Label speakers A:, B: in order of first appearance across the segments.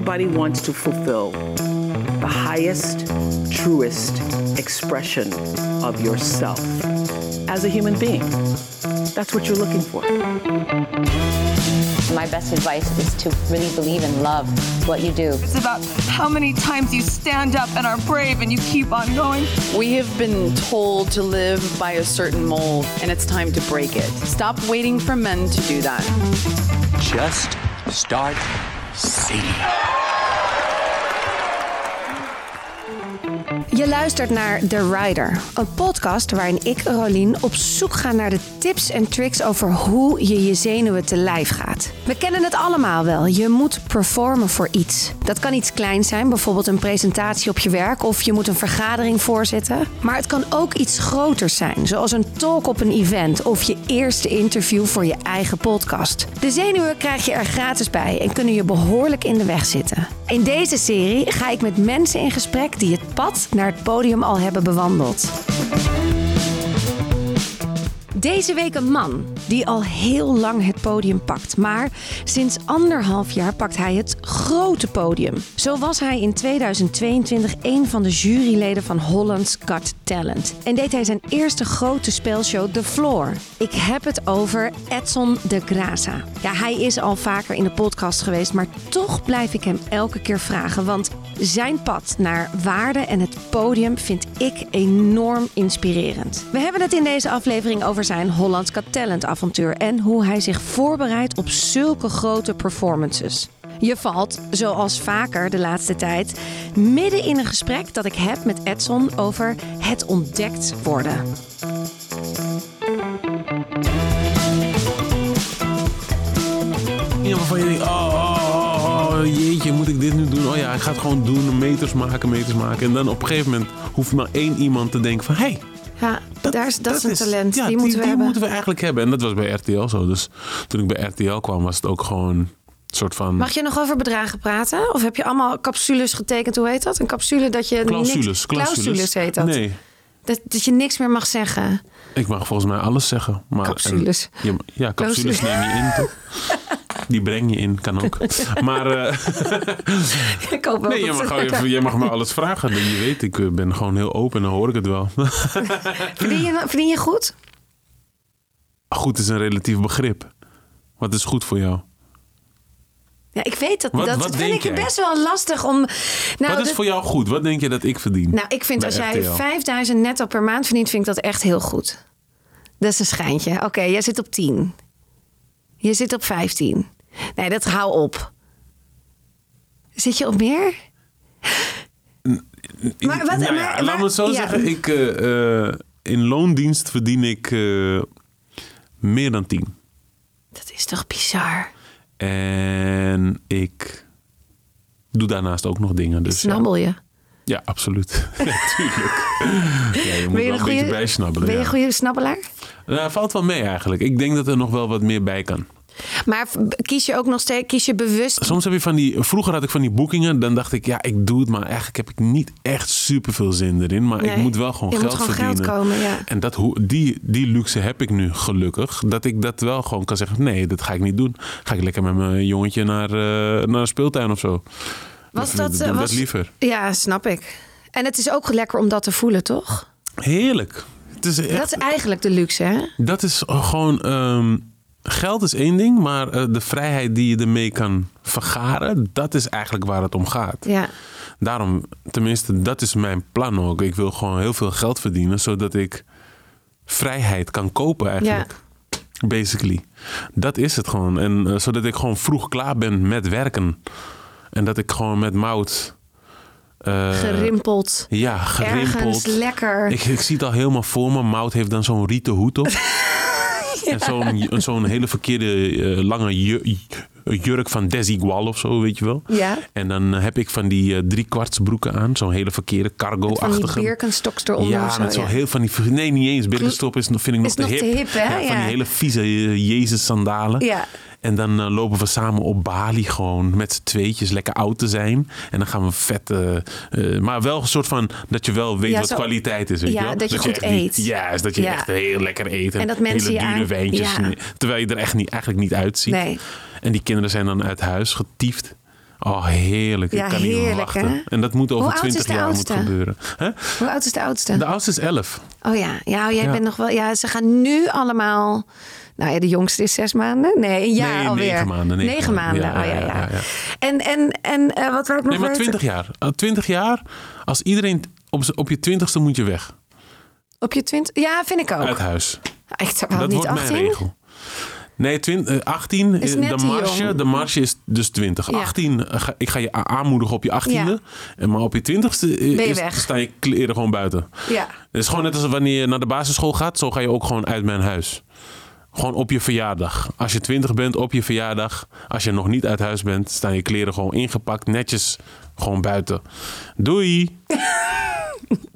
A: everybody wants to fulfill the highest, truest expression of yourself as a human being. That's what you're looking for.
B: My best advice is to really believe and love what you do.
C: It's about how many times you stand up and are brave and you keep on going.
D: We have been told to live by a certain mold, and it's time to break it. Stop waiting for men to do that.
E: Just start इसीलिए
F: Je luistert naar The Rider, een podcast waarin ik, Rolien, op zoek ga naar de tips en tricks over hoe je je zenuwen te lijf gaat. We kennen het allemaal wel. Je moet performen voor iets. Dat kan iets kleins zijn, bijvoorbeeld een presentatie op je werk of je moet een vergadering voorzitten. Maar het kan ook iets groters zijn, zoals een talk op een event of je eerste interview voor je eigen podcast. De zenuwen krijg je er gratis bij en kunnen je behoorlijk in de weg zitten. In deze serie ga ik met mensen in gesprek die het pad naar het podium al hebben bewandeld. Deze week een man die al heel lang het podium pakt. Maar sinds anderhalf jaar pakt hij het grote podium. Zo was hij in 2022 een van de juryleden van Holland's Got Talent. En deed hij zijn eerste grote spelshow The Floor. Ik heb het over Edson de Graça. Ja, hij is al vaker in de podcast geweest, maar toch blijf ik hem elke keer vragen. Want zijn pad naar waarde en het podium vind ik enorm inspirerend. We hebben het in deze aflevering over zijn Holland's Got Talent avontuur en hoe hij zich voorbereidt op zulke grote performances. Je valt, zoals vaker de laatste tijd, midden in een gesprek dat ik heb met Edson over het ontdekt worden.
G: Je denkt, oh, oh, jeetje, moet ik dit nu doen? Oh ja, ik ga het gewoon doen, meters maken, meters maken. En dan op een gegeven moment hoeft maar één iemand te denken van, hé, hey,
F: Ja, daar is, dat, is een talent.
G: ja,
F: die moeten we hebben.
G: moeten we eigenlijk hebben. En dat was bij RTL zo. Dus toen ik bij RTL kwam, was het ook gewoon een soort van...
F: Mag je nog over bedragen praten? Of heb je allemaal capsules getekend? Hoe heet dat? Een capsule dat je
G: Clausules,
F: niks...
G: clausules.
F: Clausules heet dat.
G: Nee,
F: dat. Dat je niks meer mag zeggen.
G: ik mag volgens mij alles zeggen. Maar,
F: Capsules.
G: en- ja, ja, capsules neem je in, toch? Die breng je in, kan ook. Maar eh,
F: Ik hoop wel
G: nee, je
F: dat
G: mag, je mag me alles vragen. Je weet, ik eh, ben gewoon heel open en dan hoor ik het wel.
F: verdien, je, verdien je goed?
G: Goed is een relatief begrip. Wat is goed voor jou?
F: Ja, ik weet dat.
G: Wat-
F: dat
G: wat
F: vind ik
G: jij?
F: best wel lastig om... Nou,
G: Wat is
F: dat-
G: voor jou goed? Wat denk je dat ik verdien?
F: nou ik vind als jij
G: RTL?
F: 5000 netto per maand verdient, vind ik dat echt heel goed. Dat is een schijntje. Oké, jij zit op 10. Je zit op 15. Nee, dat hou op. Zit je op meer? Maar wat-
G: Nou ja,
F: maar-
G: laat me het zo
F: ja.
G: zeggen. Ik, eh, eh, in loondienst verdien ik eh, meer dan 10.
F: Dat is toch bizar?
G: En ik doe daarnaast ook nog dingen. Dus.
F: Snabbel je?
G: Ja, absoluut. Natuurlijk. Ja, je moet
F: Ben je
G: wel
F: een
G: een beetje bijsnabbelen.
F: Ben je
G: ja.
F: een goede snabbelaar?
G: Nou, valt wel mee eigenlijk. Ik denk dat er nog wel wat meer bij kan.
F: Maar kies je ook nog steeds, kies je bewust
G: Soms heb je van die. Vroeger had ik van die boekingen. Dan dacht ik, ja, ik doe het, maar eigenlijk heb ik niet echt super veel zin erin. Maar ik moet wel gewoon
F: je moet
G: geld
F: gewoon geld
G: verdienen.
F: komen, ja.
G: En dat, hoe- die, die luxe heb ik nu gelukkig. Dat ik dat wel gewoon kan zeggen. Nee, dat ga ik niet doen. Ga ik lekker met mijn jongetje naar, eh, naar een speeltuin of zo.
F: Was
G: dat,
F: dat, was-
G: dat liever.
F: Ja, snap ik. En het is ook lekker om dat te voelen, toch?
G: Heerlijk. Het is echt,
F: Dat is eigenlijk de luxe, hè?
G: Dat is gewoon. ehm, geld is één ding, maar eh, de vrijheid die je ermee kan vergaren, dat is eigenlijk waar het om gaat.
F: Ja.
G: Daarom, tenminste, dat is mijn plan ook. Ik wil gewoon heel veel geld verdienen, zodat ik vrijheid kan kopen eigenlijk. Basically. Dat is het gewoon. En eh, zodat ik gewoon vroeg klaar ben met werken. En dat ik gewoon met mout. eh,
F: Gerimpeld.
G: Ja, gerimpeld.
F: Ergens lekker.
G: Ik, ik zie het al helemaal voor me. Mout heeft dan zo'n rieten hoed op. En zo'n zo'n hele verkeerde eh, lange ju- jurk van Desigual of zo, weet je wel.
F: Ja.
G: En dan heb ik van die eh drie broeken aan. Zo'n hele verkeerde
F: Van die
G: cargo-achtige.
F: Birkenstocks eronder
G: Ja,
F: zo.
G: met zo
F: ja.
G: heel van die... Nee, niet eens. Birkenstop is, vind ik nog
F: Is
G: te
F: nog
G: hip.
F: te hip, hè?
G: Ja, van die hele vieze eh, Jezus-sandalen.
F: Ja.
G: En dan eh, lopen we samen op Bali gewoon met z'n tweetjes lekker oud te zijn. En dan gaan we vet... eh, eh, maar wel een soort van dat je wel weet
F: Ja,
G: wat
F: zo-
G: kwaliteit is. Weet
F: Ja,
G: je wel?
F: dat je goed
G: niet-
F: eet.
G: Juist, dat je
F: Ja.
G: echt heel lekker eet.
F: En dat mensen
G: hele
F: je
G: dure wijntjes.
F: ja.
G: Terwijl je er echt niet, eigenlijk niet uitziet.
F: Nee.
G: En die kinderen zijn dan uit huis getiefd. Oh, heerlijk.
F: Ja,
G: ik kan niet
F: heerlijk,
G: wachten.
F: hè?
G: En dat moet over
F: Hoe oud is
G: 20
F: de
G: jaar moet gebeuren.
F: Hoe oud is de oudste?
G: De oudste is 11.
F: Oh ja, ja jij
G: Ja.
F: bent nog wel. Ja, ze gaan nu allemaal. Nou ja, de jongste is zes maanden. Nee, een jaar
G: Nee,
F: alweer.
G: negen maanden, negen
F: maanden.
G: maanden.
F: Oh ja,
G: Ja,
F: ja.
G: ja, ja, ja.
F: En, en, en eh, wat wil ik nog
G: Nee, maar
F: weten?
G: 20 jaar. Eh, 20 jaar, als iedereen op, op je 20ste moet je weg.
F: Op je twintig? Ja, vind ik ook.
G: Uit huis.
F: Echt,
G: dat
F: niet
G: wordt
F: 18?
G: mijn regel. Nee, twin- eh, 18,
F: Is
G: eh, de marge, de marge is dus 20.
F: Ja.
G: 18, eh, ga- ik ga je aanmoedigen op je 18e. En maar op je 20ste
F: Ben je
G: is,
F: weg.
G: staan je kleren gewoon buiten.
F: Ja.
G: Het is gewoon net als wanneer je naar de basisschool gaat. Zo ga je ook gewoon uit mijn huis. Gewoon op je verjaardag. Als je 20 bent, op je verjaardag. Als je nog niet uit huis bent, staan je kleren gewoon ingepakt. Netjes gewoon buiten. Doei.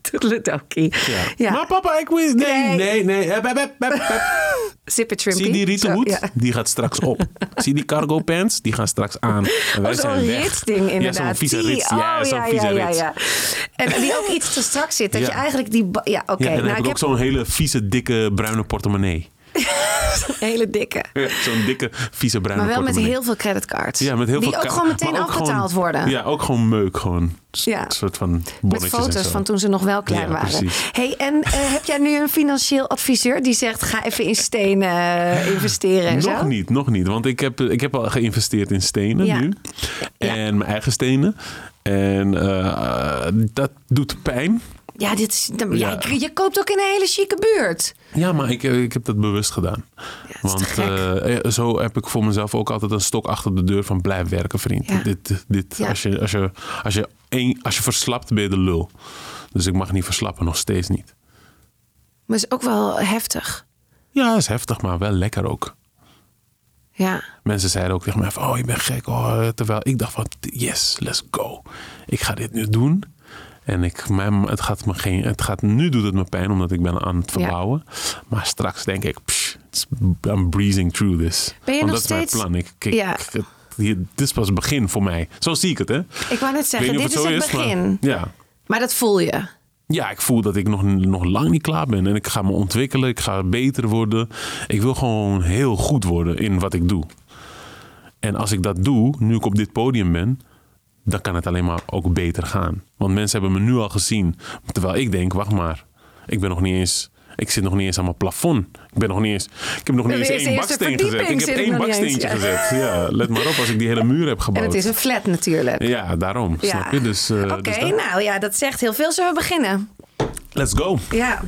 F: Toedeledokie.
G: Ja.
F: Ja.
G: Maar papa, ik wil... Nee,
F: Nee.
G: nee. Zie die rieten
F: Zo,
G: hoed?
F: ja.
G: Die gaat straks op. Zie die cargo pants? Die gaan straks aan. En wij
F: Oh, zo'n
G: zijn weg.
F: ritsding inderdaad.
G: Ja, zo'n vieze rits. Ja,
F: oh,
G: zo'n
F: ja,
G: vieze
F: ja, ja,
G: rits.
F: ja. En die ook iets te strak zit. Dat
G: Ja.
F: je eigenlijk die... Ja, oké.
G: Ja, en dan
F: nou,
G: heb ik
F: ik
G: ook zo'n hele vieze, dikke, bruine portemonnee.
F: Hele dikke.
G: Ja, zo'n dikke, vieze, bruine
F: Maar wel met heel veel creditcards.
G: Ja, met heel
F: die
G: veel
F: ook gewoon meteen afbetaald
G: gewoon-
F: worden.
G: Ja, ook gewoon meuk. Gewoon
F: Ja.
G: een soort van
F: Met foto's van toen ze nog wel klein
G: Ja,
F: waren.
G: precies.
F: Hey, en eh, heb jij nu een financieel adviseur die zegt: ga even in stenen eh, investeren en
G: Nog
F: zo?
G: niet, nog niet. Want ik heb, ik heb al geïnvesteerd in stenen
F: Ja.
G: nu.
F: Ja.
G: En mijn eigen stenen. En eh, dat doet pijn.
F: Ja, dit is, dan- ja,
G: Ja.
F: je- je koopt ook in een hele chique buurt.
G: Ja, maar ik, ik heb dat bewust gedaan. Want eh, eh, zo heb ik voor mezelf ook altijd een stok achter de deur van blijf werken, vriend.
F: Ja.
G: Dit, dit, als, je, als, je, als, je één, als je verslapt, ben je de lul. Dus ik mag niet verslappen, nog steeds niet.
F: Maar is ook wel heftig.
G: Ja, is heftig, maar wel lekker ook.
F: Ja.
G: Mensen zeiden ook tegen mij van, oh, je bent gek. Oh, terwijl ik dacht van, yes, let's go. Ik ga dit nu doen. En ik, mijn, het gaat me geen, het gaat, nu doet het me pijn omdat ik ben aan het verbouwen. Maar straks denk ik, psh, I'm breezing through this.
F: Ben je
G: Want
F: nog
G: dat is mijn
F: steeds-
G: plan. Ik, ik,
F: Ja.
G: ik- dit is pas het begin voor mij. Zo zie ik het, hè?
F: Ik wou net zeggen, dit is het
G: zo maar-
F: begin.
G: ja.
F: Maar dat voel je.
G: Ja, ik voel dat ik nog, nog lang niet klaar ben. En ik ga me ontwikkelen. Ik ga beter worden. Ik wil gewoon heel goed worden in wat ik doe. En als ik dat doe, nu ik op dit podium ben, dan kan het alleen maar ook beter gaan. Want mensen hebben me nu al gezien. Terwijl ik denk, wacht maar. Ik ben nog niet eens... Ik zit nog niet eens aan mijn plafond. Ik ben nog niet eens... Ik heb nog niet eens één baksteen gezet. Ik heb één
F: eens,
G: baksteentje
F: ja.
G: gezet. Ja, let maar op als ik die hele muur heb gebouwd.
F: En het is een flat natuurlijk.
G: Ja, daarom.
F: Ja.
G: Snap je? Dus, eh,
F: Oké,
G: dus
F: nou ja, dat zegt heel veel. Zullen we beginnen?
G: Let's go.
F: Ja.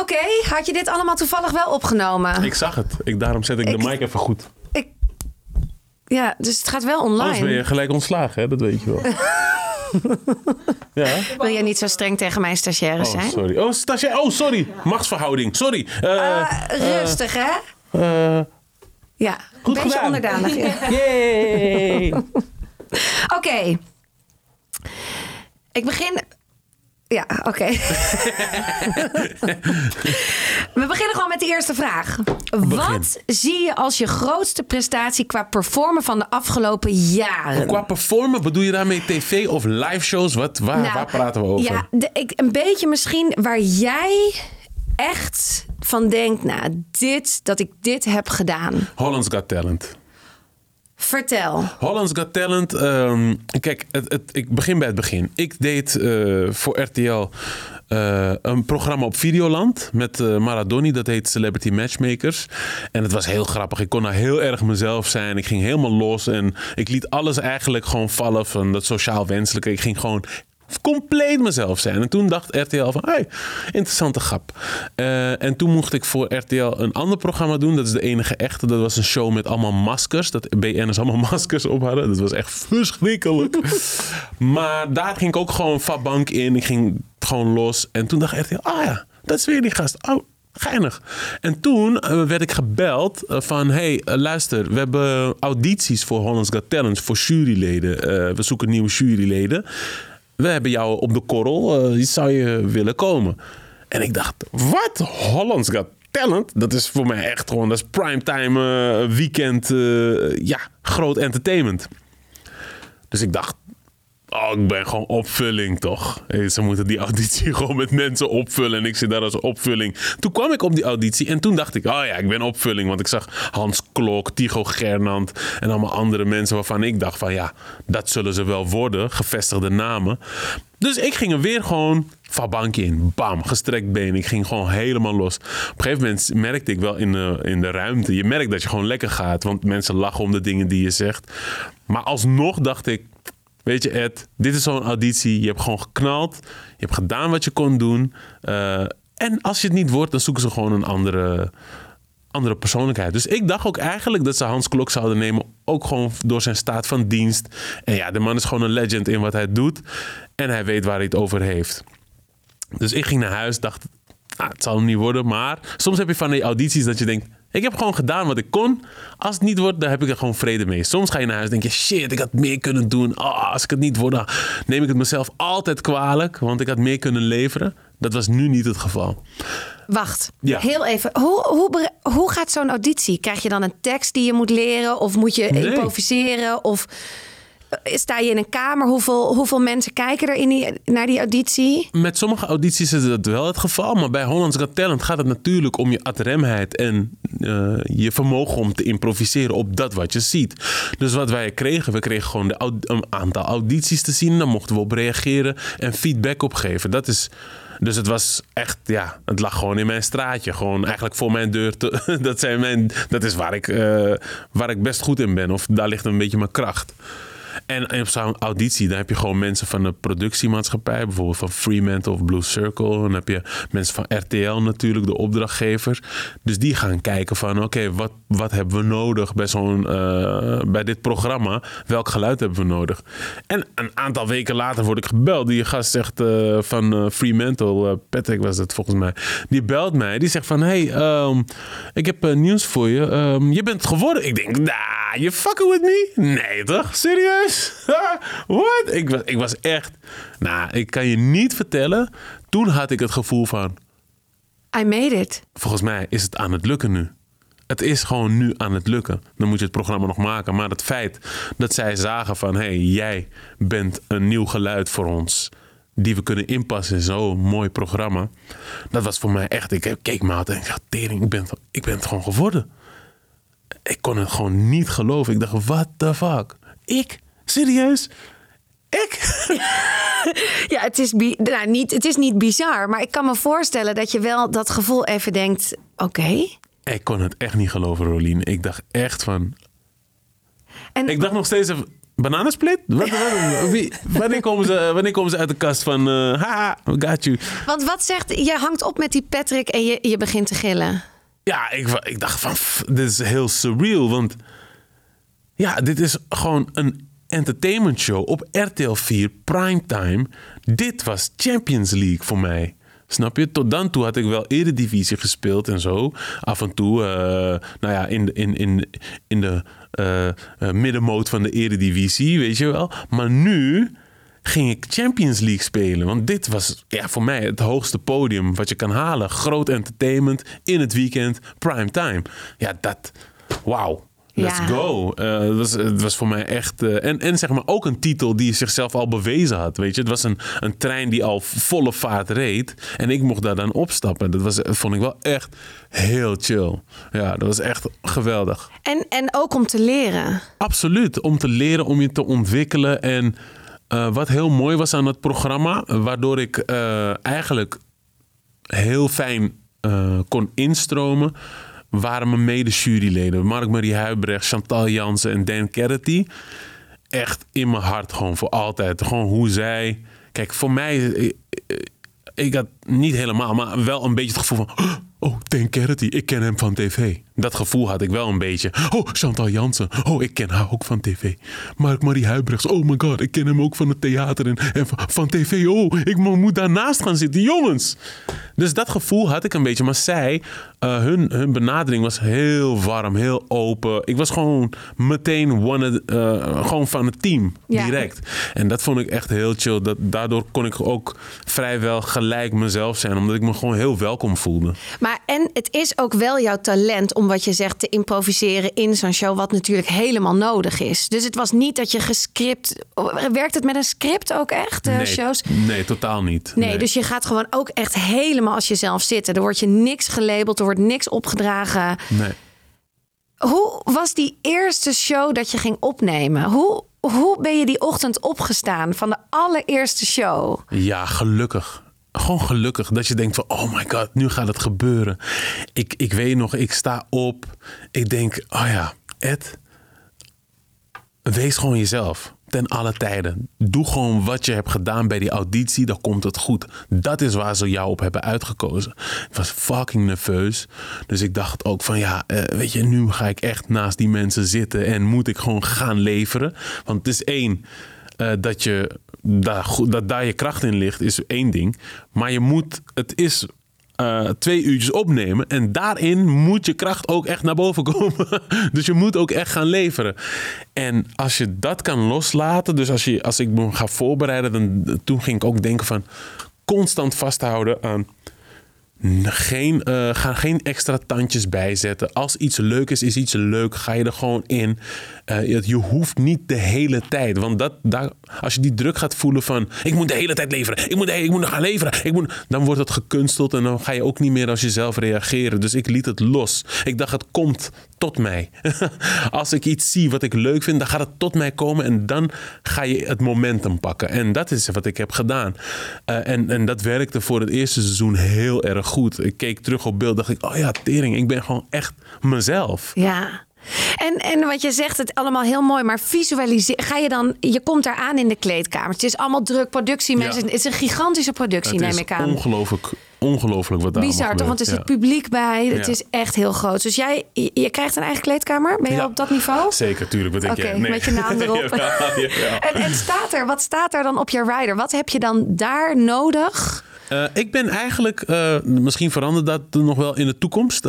F: Oké, had je dit allemaal toevallig wel opgenomen?
G: Ik zag het. Ik, daarom zet ik,
F: Ik-
G: de mic even goed.
F: Ja, dus het gaat wel
G: Anders ben
F: online.
G: je gelijk ontslagen, hè? dat weet je wel. ja?
F: Wil jij niet zo streng tegen mijn stagiaires
G: Oh,
F: zijn?
G: sorry. Oh, stagiair. Oh, sorry. Machtsverhouding. Sorry.
F: Ah, rustig, hè?
G: eh,
F: Ja,
G: goed
F: een beetje
G: gedaan.
F: onderdanig.
G: yay.
F: Oké. Ik begin. Ja, oké. We beginnen gewoon met de eerste vraag. Wat zie je als je grootste prestatie qua performen van de afgelopen jaren?
G: Qua performen bedoel je daarmee tv of live shows? Wat, waar,
F: Nou,
G: waar praten we over?
F: Ja, de, ik, een beetje misschien waar jij echt van denkt, nou, dit, dat ik dit heb gedaan.
G: Holland's Got Talent.
F: Vertel.
G: Holland's Got Talent. ehm, kijk, het, het, ik begin bij het begin. Ik deed eh, voor RTL eh, een programma op Videoland met eh, Maradoni. Dat heet Celebrity Matchmakers. En het was heel grappig. Ik kon daar heel erg mezelf zijn. Ik ging helemaal los. En ik liet alles eigenlijk gewoon vallen van dat sociaal wenselijke. Ik ging gewoon compleet mezelf zijn. En toen dacht RTL van, hey, interessante grap. Eh, en toen mocht ik voor RTL een ander programma doen. Dat is de enige echte. Dat was een show met allemaal maskers. Dat BN'ers allemaal maskers op hadden. Dat was echt verschrikkelijk. maar daar ging ik ook gewoon bank in. Ik ging gewoon los. En toen dacht RTL, ah ja, dat is weer die gast. Oh, Geinig. En toen eh, werd ik gebeld eh, van... hey, luister, we hebben audities voor Holland's Got Talent... voor juryleden. We zoeken nieuwe juryleden. We hebben jou op de korrel. eh, zou je willen komen? En ik dacht, wat? Holland's Got Talent? Dat is voor mij echt gewoon... dat is primetime eh, weekend... eh, ja, groot entertainment. Dus ik dacht, Oh, ik ben gewoon opvulling, toch? Ze moeten die auditie gewoon met mensen opvullen. En ik zit daar als opvulling. Toen kwam ik op die auditie en toen dacht ik... Oh ja, ik ben opvulling. Want ik zag Hans Klok, Tycho Gernand... en allemaal andere mensen waarvan ik dacht van... Ja, dat zullen ze wel worden. Gevestigde namen. Dus ik ging er weer gewoon van bankje in. Bam, gestrekt been. Ik ging gewoon helemaal los. Op een gegeven moment merkte ik wel in de, in de ruimte... Je merkt dat je gewoon lekker gaat. Want mensen lachen om de dingen die je zegt. Maar alsnog dacht ik... Weet je, Ed, dit is zo'n auditie. Je hebt gewoon geknald. Je hebt gedaan wat je kon doen. Eh, en als je het niet wordt, dan zoeken ze gewoon een andere, andere persoonlijkheid. Dus ik dacht ook eigenlijk dat ze Hans Klok zouden nemen. Ook gewoon door zijn staat van dienst. En ja, de man is gewoon een legend in wat hij doet. En hij weet waar hij het over heeft. Dus ik ging naar huis, dacht, ah, het zal hem niet worden. Maar soms heb je van die audities dat je denkt... Ik heb gewoon gedaan wat ik kon. Als het niet wordt, dan heb ik er gewoon vrede mee. Soms ga je naar huis en denk je... Shit, ik had meer kunnen doen. Oh, als ik het niet word, dan neem ik het mezelf altijd kwalijk. Want ik had meer kunnen leveren. Dat was nu niet het geval.
F: Wacht,
G: Ja.
F: heel even. Hoe, hoe, hoe gaat zo'n auditie? Krijg je dan een tekst die je moet leren? Of moet je
G: Nee.
F: improviseren? Of sta je in een kamer? Hoeveel, hoeveel mensen kijken er in die, naar die auditie?
G: Met sommige audities is dat wel het geval. Maar bij Hollands Got Talent gaat het natuurlijk om je adremheid. En eh, je vermogen om te improviseren op dat wat je ziet. Dus wat wij kregen, we kregen gewoon een aantal audities te zien. Daar mochten we op reageren en feedback op geven. Dat is... Dus het was echt, ja, het lag gewoon in mijn straatje. Gewoon eigenlijk voor mijn deur. Te, dat, zijn mijn, dat is waar ik, eh, waar ik best goed in ben. Of daar ligt een beetje mijn kracht. En op zo'n auditie, dan heb je gewoon mensen van de productiemaatschappij, bijvoorbeeld van Fremantle of Blue Circle. Dan heb je mensen van RTL natuurlijk, de opdrachtgevers. Dus die gaan kijken van, oké, wat, wat hebben we nodig bij, zo'n, eh, bij dit programma? Welk geluid hebben we nodig? En een aantal weken later word ik gebeld. Die gast zegt eh, van eh, Fremantle, Patrick was het volgens mij. Die belt mij, die zegt van, hey, ehm, ik heb nieuws voor je. Ehm, je bent geworden. Ik denk, nah, you fucking with me? Nee toch? Serieus? What? Ik was, ik was echt... Nou, ik kan je niet vertellen. Toen had ik het gevoel van...
F: I made it.
G: Volgens mij is het aan het lukken nu. Het is gewoon nu aan het lukken. Dan moet je het programma nog maken. Maar het feit dat zij zagen van... hé, hey, jij bent een nieuw geluid voor ons... die we kunnen inpassen in zo'n mooi programma. Dat was voor mij echt... Ik keek me altijd en ik dacht... Tering, ik ben, ik ben het gewoon geworden. Ik kon het gewoon niet geloven. Ik dacht, what the fuck? Ik? Serieus? Ik?
F: Ja, het is, nou, niet, het is niet bizar. Maar ik kan me voorstellen dat je wel dat gevoel even denkt... Oké.
G: Ik kon het echt niet geloven, Rolien. Ik dacht echt van...
F: En
G: Ik dacht nog steeds even... Bananensplit? Wat, wat- wie- wanneer, komen ze, wanneer komen ze uit de kast van... eh haha, we got you.
F: Want wat zegt... Je hangt op met die Patrick en je, je begint te gillen.
G: Ja, ik, ik dacht van... pff, dit is heel surreal, want... Ja, dit is gewoon een entertainment show op RTL 4 primetime. Dit was Champions League voor mij. Snap je? Tot dan toe had ik wel eredivisie gespeeld en zo. Af en toe, eh, nou ja, in, de- in, in, in de eh, middenmoot van de eredivisie, weet je wel. Maar nu ging ik Champions League spelen. Want dit was ja, voor mij het hoogste podium wat je kan halen. Groot entertainment in het weekend, primetime. Ja, dat... Wauw. Let's
F: Ja.
G: go. Eh, het, was, het was voor mij echt. eh, en, en zeg maar ook een titel die zichzelf al bewezen had. Weet je, het was een, een trein die al volle vaart reed. En ik mocht daar dan opstappen. Dat was, vond ik wel echt heel chill. Ja, dat was echt geweldig.
F: En, en ook om te leren.
G: Absoluut. Om te leren, om je te ontwikkelen. En eh, wat heel mooi was aan het programma, waardoor ik eigenlijk heel fijn kon instromen, waren mijn mede-juryleden. Mark-Marie Huibrecht, Chantal Jansen en Dan Kerrity. Echt in mijn hart gewoon voor altijd. Gewoon hoe zij... Kijk, voor mij... eh, eh, Ik had niet helemaal, maar wel een beetje het gevoel van... Oh, Dan Kerrity, ik ken hem van tv. Dat gevoel had ik wel een beetje. Oh, Chantal Jansen. Oh, ik ken haar ook van tv. Mark-Marie Huibrechts. Oh my god, ik ken hem ook van het theater en, en van, van tv. Oh, ik mo- moet daarnaast gaan zitten. Jongens! Dus dat gevoel had ik een beetje. Maar zij, eh, hun, hun benadering was heel warm, heel open. Ik was gewoon meteen one, eh, gewoon van het team,
F: Ja.
G: direct. En dat vond ik echt heel chill. Dat, daardoor kon ik ook vrijwel gelijk mezelf zijn. Omdat ik me gewoon heel welkom voelde.
F: Maar en het is ook wel jouw talent om wat je zegt, te improviseren in zo'n show, wat natuurlijk helemaal nodig is. Dus het was niet dat je gescript. Werkt het met een script ook echt, de
G: nee,
F: shows?
G: nee, totaal niet.
F: Nee, dus je gaat gewoon ook echt helemaal als jezelf zitten. Er wordt je niks gelabeld, er wordt niks opgedragen.
G: Nee.
F: Hoe was die eerste show dat je ging opnemen? Hoe, hoe ben je die ochtend opgestaan van de allereerste show?
G: Ja, gelukkig. Gewoon gelukkig dat je denkt van, oh my god, nu gaat het gebeuren. Ik, ik weet nog, ik sta op. Ik denk, oh ja, Ed, wees gewoon jezelf. Ten alle tijden. Doe gewoon wat je hebt gedaan bij die auditie, dan komt het goed. Dat is waar ze jou op hebben uitgekozen. Ik was fucking nerveus. Dus ik dacht ook van ja, eh, weet je, nu ga ik echt naast die mensen zitten en moet ik gewoon gaan leveren. Want het is één, eh, dat je goed- dat daar je kracht in ligt, is één ding. Maar je moet, het is eh, twee uurtjes opnemen. En daarin moet je kracht ook echt naar boven komen. dus je moet ook echt gaan leveren. En als je dat kan loslaten, dus als, je, als ik me ga voorbereiden, dan, toen ging ik ook denken van constant vasthouden aan geen, eh, ga geen extra tandjes bijzetten. Als iets leuk is, is iets leuk. Ga je er gewoon in. Eh, je, hoeft niet de hele tijd. Want dat, als je die druk gaat voelen van... ik moet de hele tijd leveren. Ik moet, ik moet nog gaan leveren. Ik moet, dan wordt het gekunsteld en dan ga je ook niet meer als jezelf reageren. Dus ik liet het los. Ik dacht, het komt tot mij. als ik iets zie wat ik leuk vind, dan gaat het tot mij komen. En dan ga je het momentum pakken. En dat is wat ik heb gedaan. Eh, en, en dat werkte voor het eerste seizoen heel erg goed. Ik keek terug op beeld, dacht ik, oh ja, tering, ik ben gewoon echt mezelf.
F: Ja. En, en wat je zegt, het allemaal heel mooi, maar visualiseer. Ga je dan, je komt daar aan in de kleedkamer. Het is allemaal druk, productie, mensen.
G: Ja.
F: Het is een gigantische productie,
G: het
F: neem ik aan.
G: ongelooflijk, ongelooflijk wat daar
F: Bizar toch? Want er zit publiek bij. Het
G: Ja.
F: is echt heel groot. Dus jij, je krijgt een eigen kleedkamer. Ben je
G: Ja.
F: op dat niveau?
G: Zeker, tuurlijk. Wat denk
F: Oké,
G: jij? Nee.
F: met je naam erop. En, en staat er, wat staat er dan op je rider? Wat heb je dan daar nodig?
G: Eh, ik ben eigenlijk, eh, misschien verandert dat nog wel in de toekomst.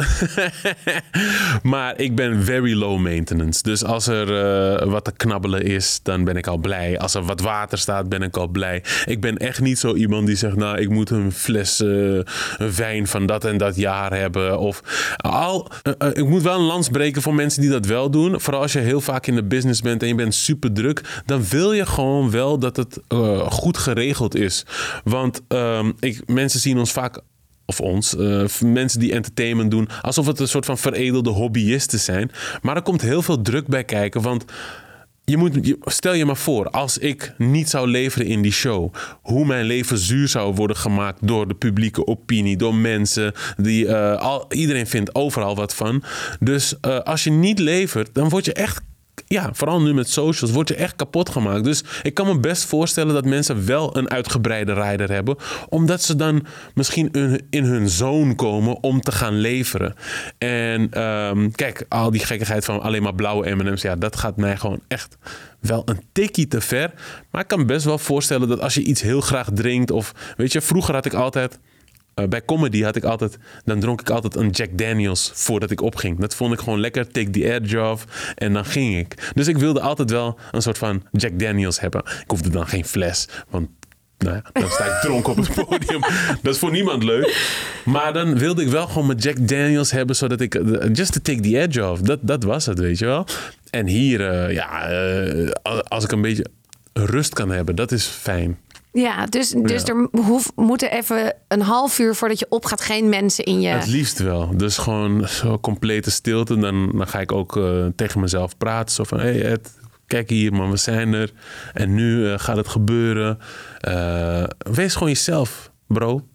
G: maar ik ben very low maintenance. Dus als er eh, wat te knabbelen is, dan ben ik al blij. Als er wat water staat, ben ik al blij. Ik ben echt niet zo iemand die zegt, nou, ik moet een fles wijn van dat en dat jaar hebben. Of al, ik moet wel een lans breken voor mensen die dat wel doen. Vooral als je heel vaak in de business bent en je bent super druk. Dan wil je gewoon wel dat het goed geregeld is. Want ehm, mensen zien ons vaak of ons, eh, mensen die entertainment doen, alsof het een soort van veredelde hobbyisten zijn. Maar er komt heel veel druk bij kijken, want je moet, stel je maar voor, als ik niet zou leveren in die show, hoe mijn leven zuur zou worden gemaakt door de publieke opinie, door mensen die eh, al, iedereen vindt overal wat van. Dus eh, als je niet levert, dan word je echt ja, vooral nu met socials, word je echt kapot gemaakt. Dus ik kan me best voorstellen dat mensen wel een uitgebreide rider hebben. Omdat ze dan misschien in, hun zone komen om te gaan leveren. En ehm, kijk, al die gekkigheid van alleen maar blauwe M&M's. Ja, dat gaat mij gewoon echt wel een tikkie te ver. Maar ik kan me best wel voorstellen dat als je iets heel graag drinkt. Of weet je, vroeger had ik altijd... Uh, bij comedy had ik altijd, dan dronk ik altijd een Jack Daniels voordat ik opging. Dat vond ik gewoon lekker, take the edge off. En dan ging ik. Dus ik wilde altijd wel een soort van Jack Daniels hebben. Ik hoefde dan geen fles, want nou ja, dan sta ik dronken op het podium. Dat is voor niemand leuk. Maar dan wilde ik wel gewoon mijn Jack Daniels hebben, zodat ik, uh, just to take the edge off. Dat, dat was het, weet je wel. En hier, uh, ja, uh, als ik een beetje rust kan hebben, dat is fijn.
F: Ja, dus, dus ja. er hoef, moeten even een half uur voordat je opgaat geen mensen in je...
G: Het liefst wel. Dus gewoon zo complete stilte. Dan, dan ga ik ook uh, tegen mezelf praten. Zo van, hey Ed, kijk hier man, we zijn er. En nu uh, gaat het gebeuren. Uh, wees gewoon jezelf, bro.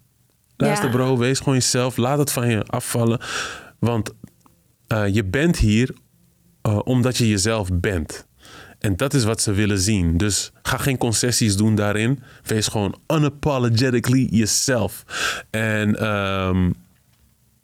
G: Luister ja. bro, wees gewoon jezelf. Laat het van je afvallen. Want je bent hier omdat je jezelf bent. En dat is wat ze willen zien. Dus ga geen concessies doen daarin. Wees gewoon unapologetically jezelf. En um,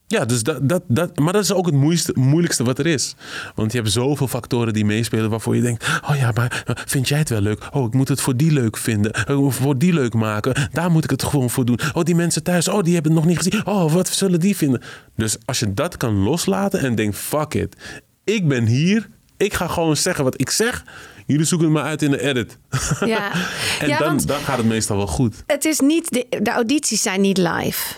G: ja, dus dat, dat, dat, maar dat is ook het moeilijkste, wat er is. Want je hebt zoveel factoren die meespelen waarvoor je denkt: oh ja, maar vind jij het wel leuk? Oh, ik moet het voor die leuk vinden. Voor die leuk maken. Daar moet ik het gewoon voor doen. Oh, die mensen thuis, oh, die hebben het nog niet gezien. Oh, wat zullen die vinden? Dus als je dat kan loslaten en denkt: fuck it. Ik ben hier. Ik ga gewoon zeggen wat ik zeg. Jullie zoeken het maar uit in de edit.
F: Ja.
G: en
F: ja,
G: dan, dan gaat het meestal wel goed.
F: Het is niet, de, de audities zijn niet live.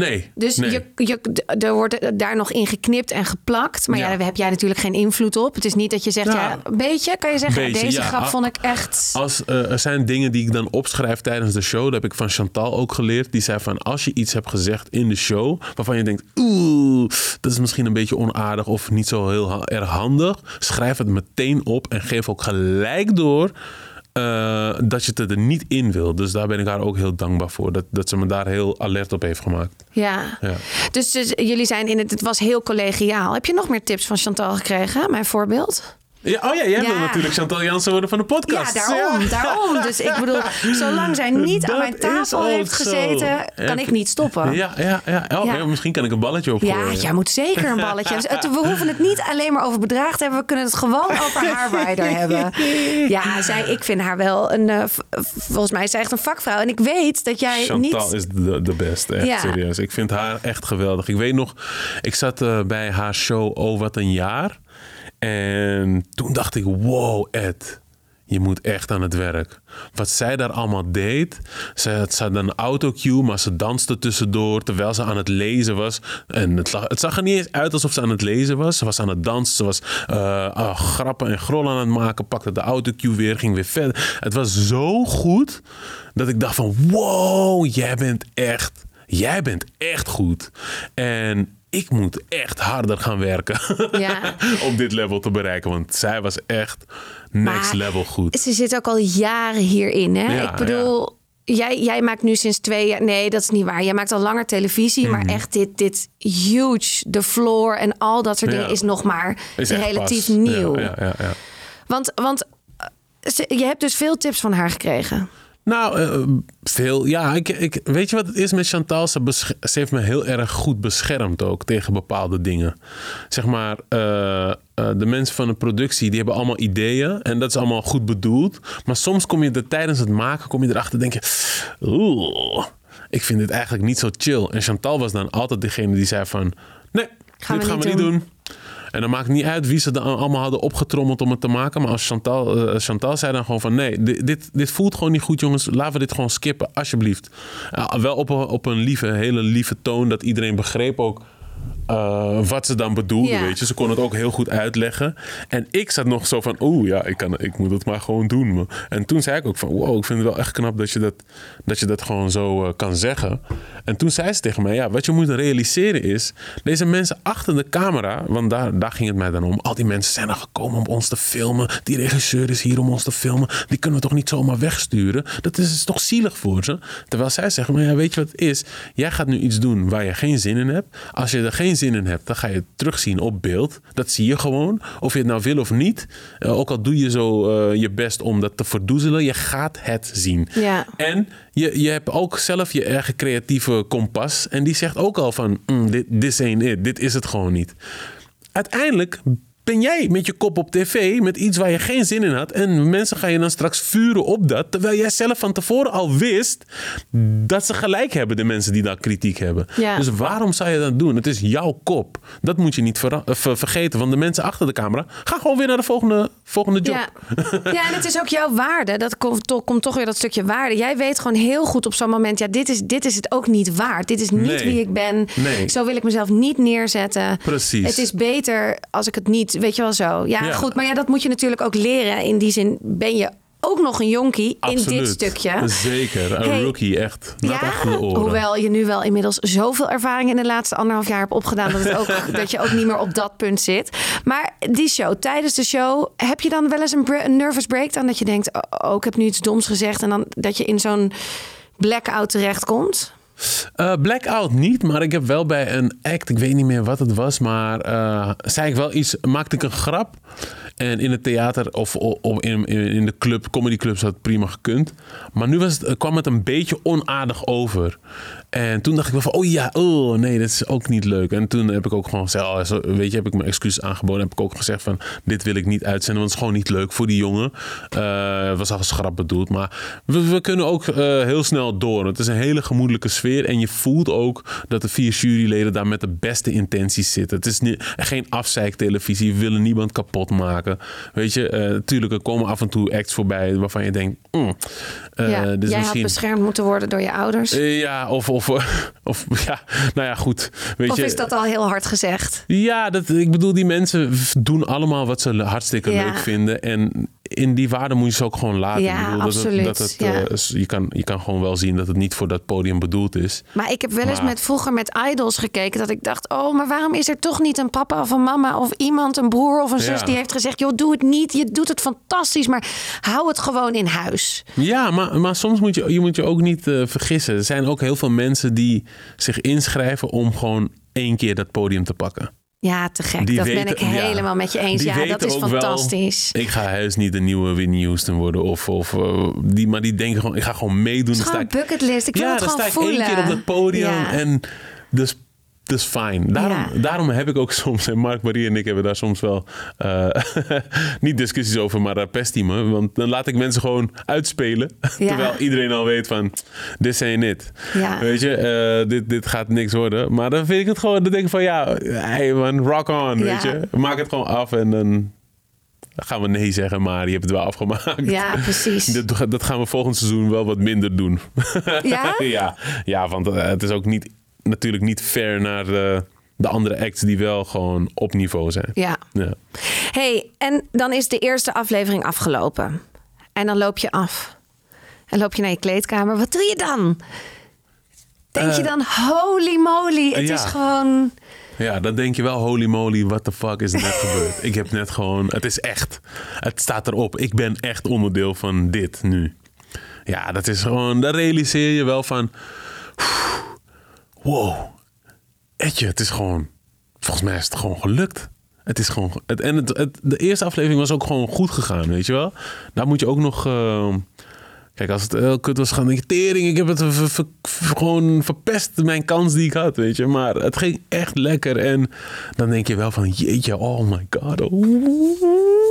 G: Nee.
F: Dus
G: nee.
F: je, je, er wordt daar nog in geknipt en geplakt. Maar ja.
G: Ja.
F: daar heb jij natuurlijk geen invloed op. Het is niet dat je zegt, ja, een beetje. Kan je zeggen,
G: beetje,
F: deze
G: ja.
F: grap
G: Ah,
F: vond ik echt...
G: Als, eh, er zijn dingen die ik dan opschrijf tijdens de show. Dat heb ik van Chantal ook geleerd. Die zei van als je iets hebt gezegd in de show. waarvan je denkt, oeh, dat is misschien een beetje onaardig. of niet zo heel erg handig. Schrijf het meteen op en geef ook gelijk door. Eh, dat je het er niet in wil. Dus daar ben ik haar ook heel dankbaar voor. Dat, dat ze me daar heel alert op heeft gemaakt.
F: Ja.
G: Ja.
F: Dus, dus jullie zijn in het... Het was heel collegiaal. Heb je nog meer tips van Chantal gekregen? Mijn voorbeeld?
G: Ja, oh ja, jij
F: Ja.
G: wil natuurlijk Chantal Jansen worden van de
F: Ja,
G: podcast.
F: daarom, daarom. Dus ik bedoel, zolang zij niet aan mijn tafel heeft
G: zo.
F: gezeten... kan ik niet stoppen.
G: Ja, ja, ja. Oh,
F: Ja.
G: ja, misschien kan ik een balletje opgooien.
F: Ja, jij moet zeker een balletje. Dus we hoeven het niet alleen maar over bedrag te hebben. We kunnen het gewoon over haarwijder hebben. Ja, zij, ik vind haar wel een... eh, volgens mij is zij echt een vakvrouw. En ik weet dat jij
G: Chantal
F: niet...
G: is de, de beste, echt
F: Ja.
G: serieus. Ik vind haar echt geweldig. Ik weet nog, ik zat eh, bij haar show Oh Wat Een Jaar. En toen dacht ik, wow Ed, je moet echt aan het werk. Wat zij daar allemaal deed. Ze had, ze had een autocue, maar ze danste tussendoor terwijl ze aan het lezen was. En het, zag er niet eens uit alsof ze aan het lezen was. Ze was aan het dansen, ze was eh, ah, grappen en grollen aan het maken. Pakte de autocue weer, ging weer verder. Het was zo goed dat ik dacht van wow, jij bent echt, jij bent echt goed. En ik moet echt harder gaan werken
F: Ja.
G: om dit level te bereiken. Want zij was echt next
F: Maar
G: level goed.
F: Ze zit ook al jaren hierin. Hè?
G: Ja,
F: ik bedoel... Jij, jij maakt nu sinds twee jaar... Nee, dat is niet waar. Jij maakt al langer televisie. Maar echt dit, dit huge, de floor en al dat soort dingen... is nog maar
G: Is
F: relatief
G: pas.
F: nieuw.
G: Ja, ja, ja, ja.
F: Want, want eh, je hebt dus veel tips van haar gekregen.
G: Nou, eh, veel. Ja, ik, ik, weet je wat het is met Chantal? Ze, heeft me heel erg goed beschermd ook tegen bepaalde dingen. Zeg maar, eh, eh, de mensen van de productie die hebben allemaal ideeën. En dat is allemaal goed bedoeld. Maar soms kom je er tijdens het maken kom je erachter en denk je... Oeh, ik vind dit eigenlijk niet zo chill. En Chantal was dan altijd degene die zei van... Nee,
F: Gaan
G: dit
F: we
G: gaan we niet
F: doen.
G: doen. En dan maakt niet uit wie ze dan allemaal hadden opgetrommeld om het te maken. Maar als Chantal, eh, Chantal zei dan gewoon van... nee, dit, dit, voelt gewoon niet goed jongens. Laten we dit gewoon skippen, alsjeblieft. Wel op een, op een lieve, hele lieve toon. Dat iedereen begreep ook eh, wat ze dan bedoelde,
F: Ja.
G: weet je. Ze kon het ook heel goed uitleggen. En ik zat nog zo van... oeh, ja, ik, kan, ik moet het maar gewoon doen. man. En toen zei ik ook van... wow, ik vind het wel echt knap dat je dat, dat, je dat gewoon zo eh, kan zeggen. En toen zei ze tegen mij... ja, wat je moet realiseren is... deze mensen achter de camera... want daar, daar ging het mij dan om. Al die mensen zijn er gekomen om ons te filmen. Die regisseur is hier om ons te filmen. Die kunnen we toch niet zomaar wegsturen? Dat is, is toch zielig voor ze? Terwijl zij zeggen... maar ja, weet je wat het is? Jij gaat nu iets doen waar je geen zin in hebt. Als je er geen zin in hebt... dan ga je het terugzien op beeld. Dat zie je gewoon. Of je het nou wil of niet. Eh, ook al doe je zo eh, je best om dat te verdoezelen... je gaat het zien.
F: Ja.
G: En je, je hebt ook zelf je eigen creatieve kompas. En die zegt ook al van, mm, dit this ain't it. Dit is het gewoon niet. Uiteindelijk ben jij met je kop op tv met iets waar je geen zin in had. En mensen gaan je dan straks vuren op dat. Terwijl jij zelf van tevoren al wist dat ze gelijk hebben, de mensen die daar kritiek hebben.
F: Ja.
G: Dus waarom zou je dat doen? Het is jouw kop. Dat moet je niet eh, ver- vergeten. Want de mensen achter de camera gaan gewoon weer naar de volgende, volgende job.
F: Ja. ja, en het is ook jouw waarde. Dat komt toch, komt toch weer dat stukje waarde. Jij weet gewoon heel goed op zo'n moment... ja, dit is, dit is het ook niet waard. Dit is niet
G: Nee.
F: wie ik ben.
G: Nee.
F: Zo wil ik mezelf niet neerzetten.
G: Precies.
F: Het is beter als ik het niet... Weet je wel zo. Ja,
G: Ja.
F: goed. Maar ja, dat moet je natuurlijk ook leren. In die zin ben je ook nog een jonkie in dit stukje.
G: Zeker. Een
F: Hey.
G: rookie, echt. De oren.
F: hoewel je nu wel inmiddels zoveel ervaring in de laatste anderhalf jaar hebt opgedaan dat, het ook, dat je ook niet meer op dat punt zit. Maar die show, tijdens de show, heb je dan wel eens een, een nervous breakdown dat je denkt, oh, oh, ik heb nu iets doms gezegd en dan dat je in zo'n blackout terechtkomt?
G: Eh, Blackout niet, maar ik heb wel bij een act, ik weet niet meer wat het was, maar eh, zei ik wel iets, maakte ik een grap. En in het theater of, of in, in, in de club, comedyclubs had het prima gekund. Maar nu was het, eh, kwam het een beetje onaardig over. En toen dacht ik wel van, oh ja, oh nee, dat is ook niet leuk. En toen heb ik ook gewoon gezegd, oh, weet je, heb ik mijn excuses aangeboden. Heb ik ook gezegd van, dit wil ik niet uitzenden, want het is gewoon niet leuk voor die jongen. Het was al als grap bedoeld, maar we, we kunnen ook eh, heel snel door. Het is een hele gemoedelijke sfeer en je voelt ook dat de vier juryleden daar met de beste intenties zitten. Het is niet, geen afzeiktelevisie, we willen niemand kapot maken. Weet je, tuurlijk, er komen af en toe acts voorbij waarvan je denkt... mm,
F: ja.
G: dit is
F: Jij
G: misschien...
F: had beschermd moeten worden door je ouders.
G: Ja, of, of, of ja, nou ja, goed. Weet
F: of
G: je,
F: is dat al heel hard gezegd?
G: Ja, dat, ik bedoel, die mensen doen allemaal wat ze hartstikke
F: Ja.
G: leuk vinden. En in die waarde moet je ze ook gewoon laten.
F: Ja,
G: ik bedoel,
F: absoluut,
G: Dat het, dat
F: ja.
G: het, eh, je, kan, je kan gewoon wel zien dat het niet voor dat podium bedoeld is.
F: Maar ik heb wel eens
G: Maar-
F: met vroeger met idols gekeken dat ik dacht: oh, maar waarom is er toch niet een papa of een mama of iemand, een broer of een zus
G: Ja.
F: die heeft gezegd: joh, doe het niet. Je doet het fantastisch, maar hou het gewoon in huis.
G: Ja, maar, maar soms moet je, je moet je ook niet eh, vergissen. Er zijn ook heel veel mensen die zich inschrijven om gewoon één keer dat podium te pakken.
F: Ja, te gek.
G: Die
F: dat ben ik
G: ja,
F: helemaal met je eens. Ja, dat is
G: wel,
F: fantastisch.
G: ik ga heus niet de nieuwe Whitney Houston worden. Of, of, eh, die, maar die denken gewoon, ik ga gewoon meedoen.
F: Het is gewoon
G: ik-
F: bucketlist. Ik wil
G: ja,
F: het
G: dan
F: gewoon
G: sta ik één keer op dat podium.
F: Ja.
G: En dus, dus fijn. Daarom,
F: Ja.
G: daarom heb ik ook soms, en Mark, Marie en ik hebben daar soms wel eh, niet discussies over, maar uh, pestiemen. Want dan laat ik mensen gewoon uitspelen.
F: Ja.
G: Terwijl iedereen al weet van, dit zijn niet.
F: Ja.
G: Weet je, eh, dit, dit gaat niks worden. Maar dan vind ik het gewoon, dan denk ik van, ja, hey man, rock on, weet je. Maak het gewoon af en dan gaan we nee zeggen, maar je hebt het wel afgemaakt.
F: Ja, precies.
G: Dat, dat gaan we volgend seizoen wel wat minder doen.
F: Ja?
G: ja, ja, want eh, het is ook niet, natuurlijk niet fair naar de, de andere acts die wel gewoon op niveau zijn.
F: Ja.
G: Ja.
F: hey, en dan is de eerste aflevering afgelopen. En dan loop je af. En loop je naar je kleedkamer. Wat doe je dan? Denk je dan, holy moly, het
G: Eh, ja.
F: is gewoon...
G: ja, dan denk je wel, holy moly, what the fuck is er net gebeurd? Ik heb net gewoon, het is echt, het staat erop. Ik ben echt onderdeel van dit nu. Ja, dat is gewoon, dan realiseer je wel van, wow, Etje, het is gewoon, volgens mij is het gewoon gelukt. Het is gewoon, het, en het, de eerste aflevering was ook gewoon goed gegaan, weet je wel. Daar moet je ook nog, eh, kijk, als het heel kut was gaan, je, tering, ik heb het gewoon verpest, mijn kans die ik had, weet je. Maar het ging echt lekker en dan denk je wel van, jeetje, oh my god, oh.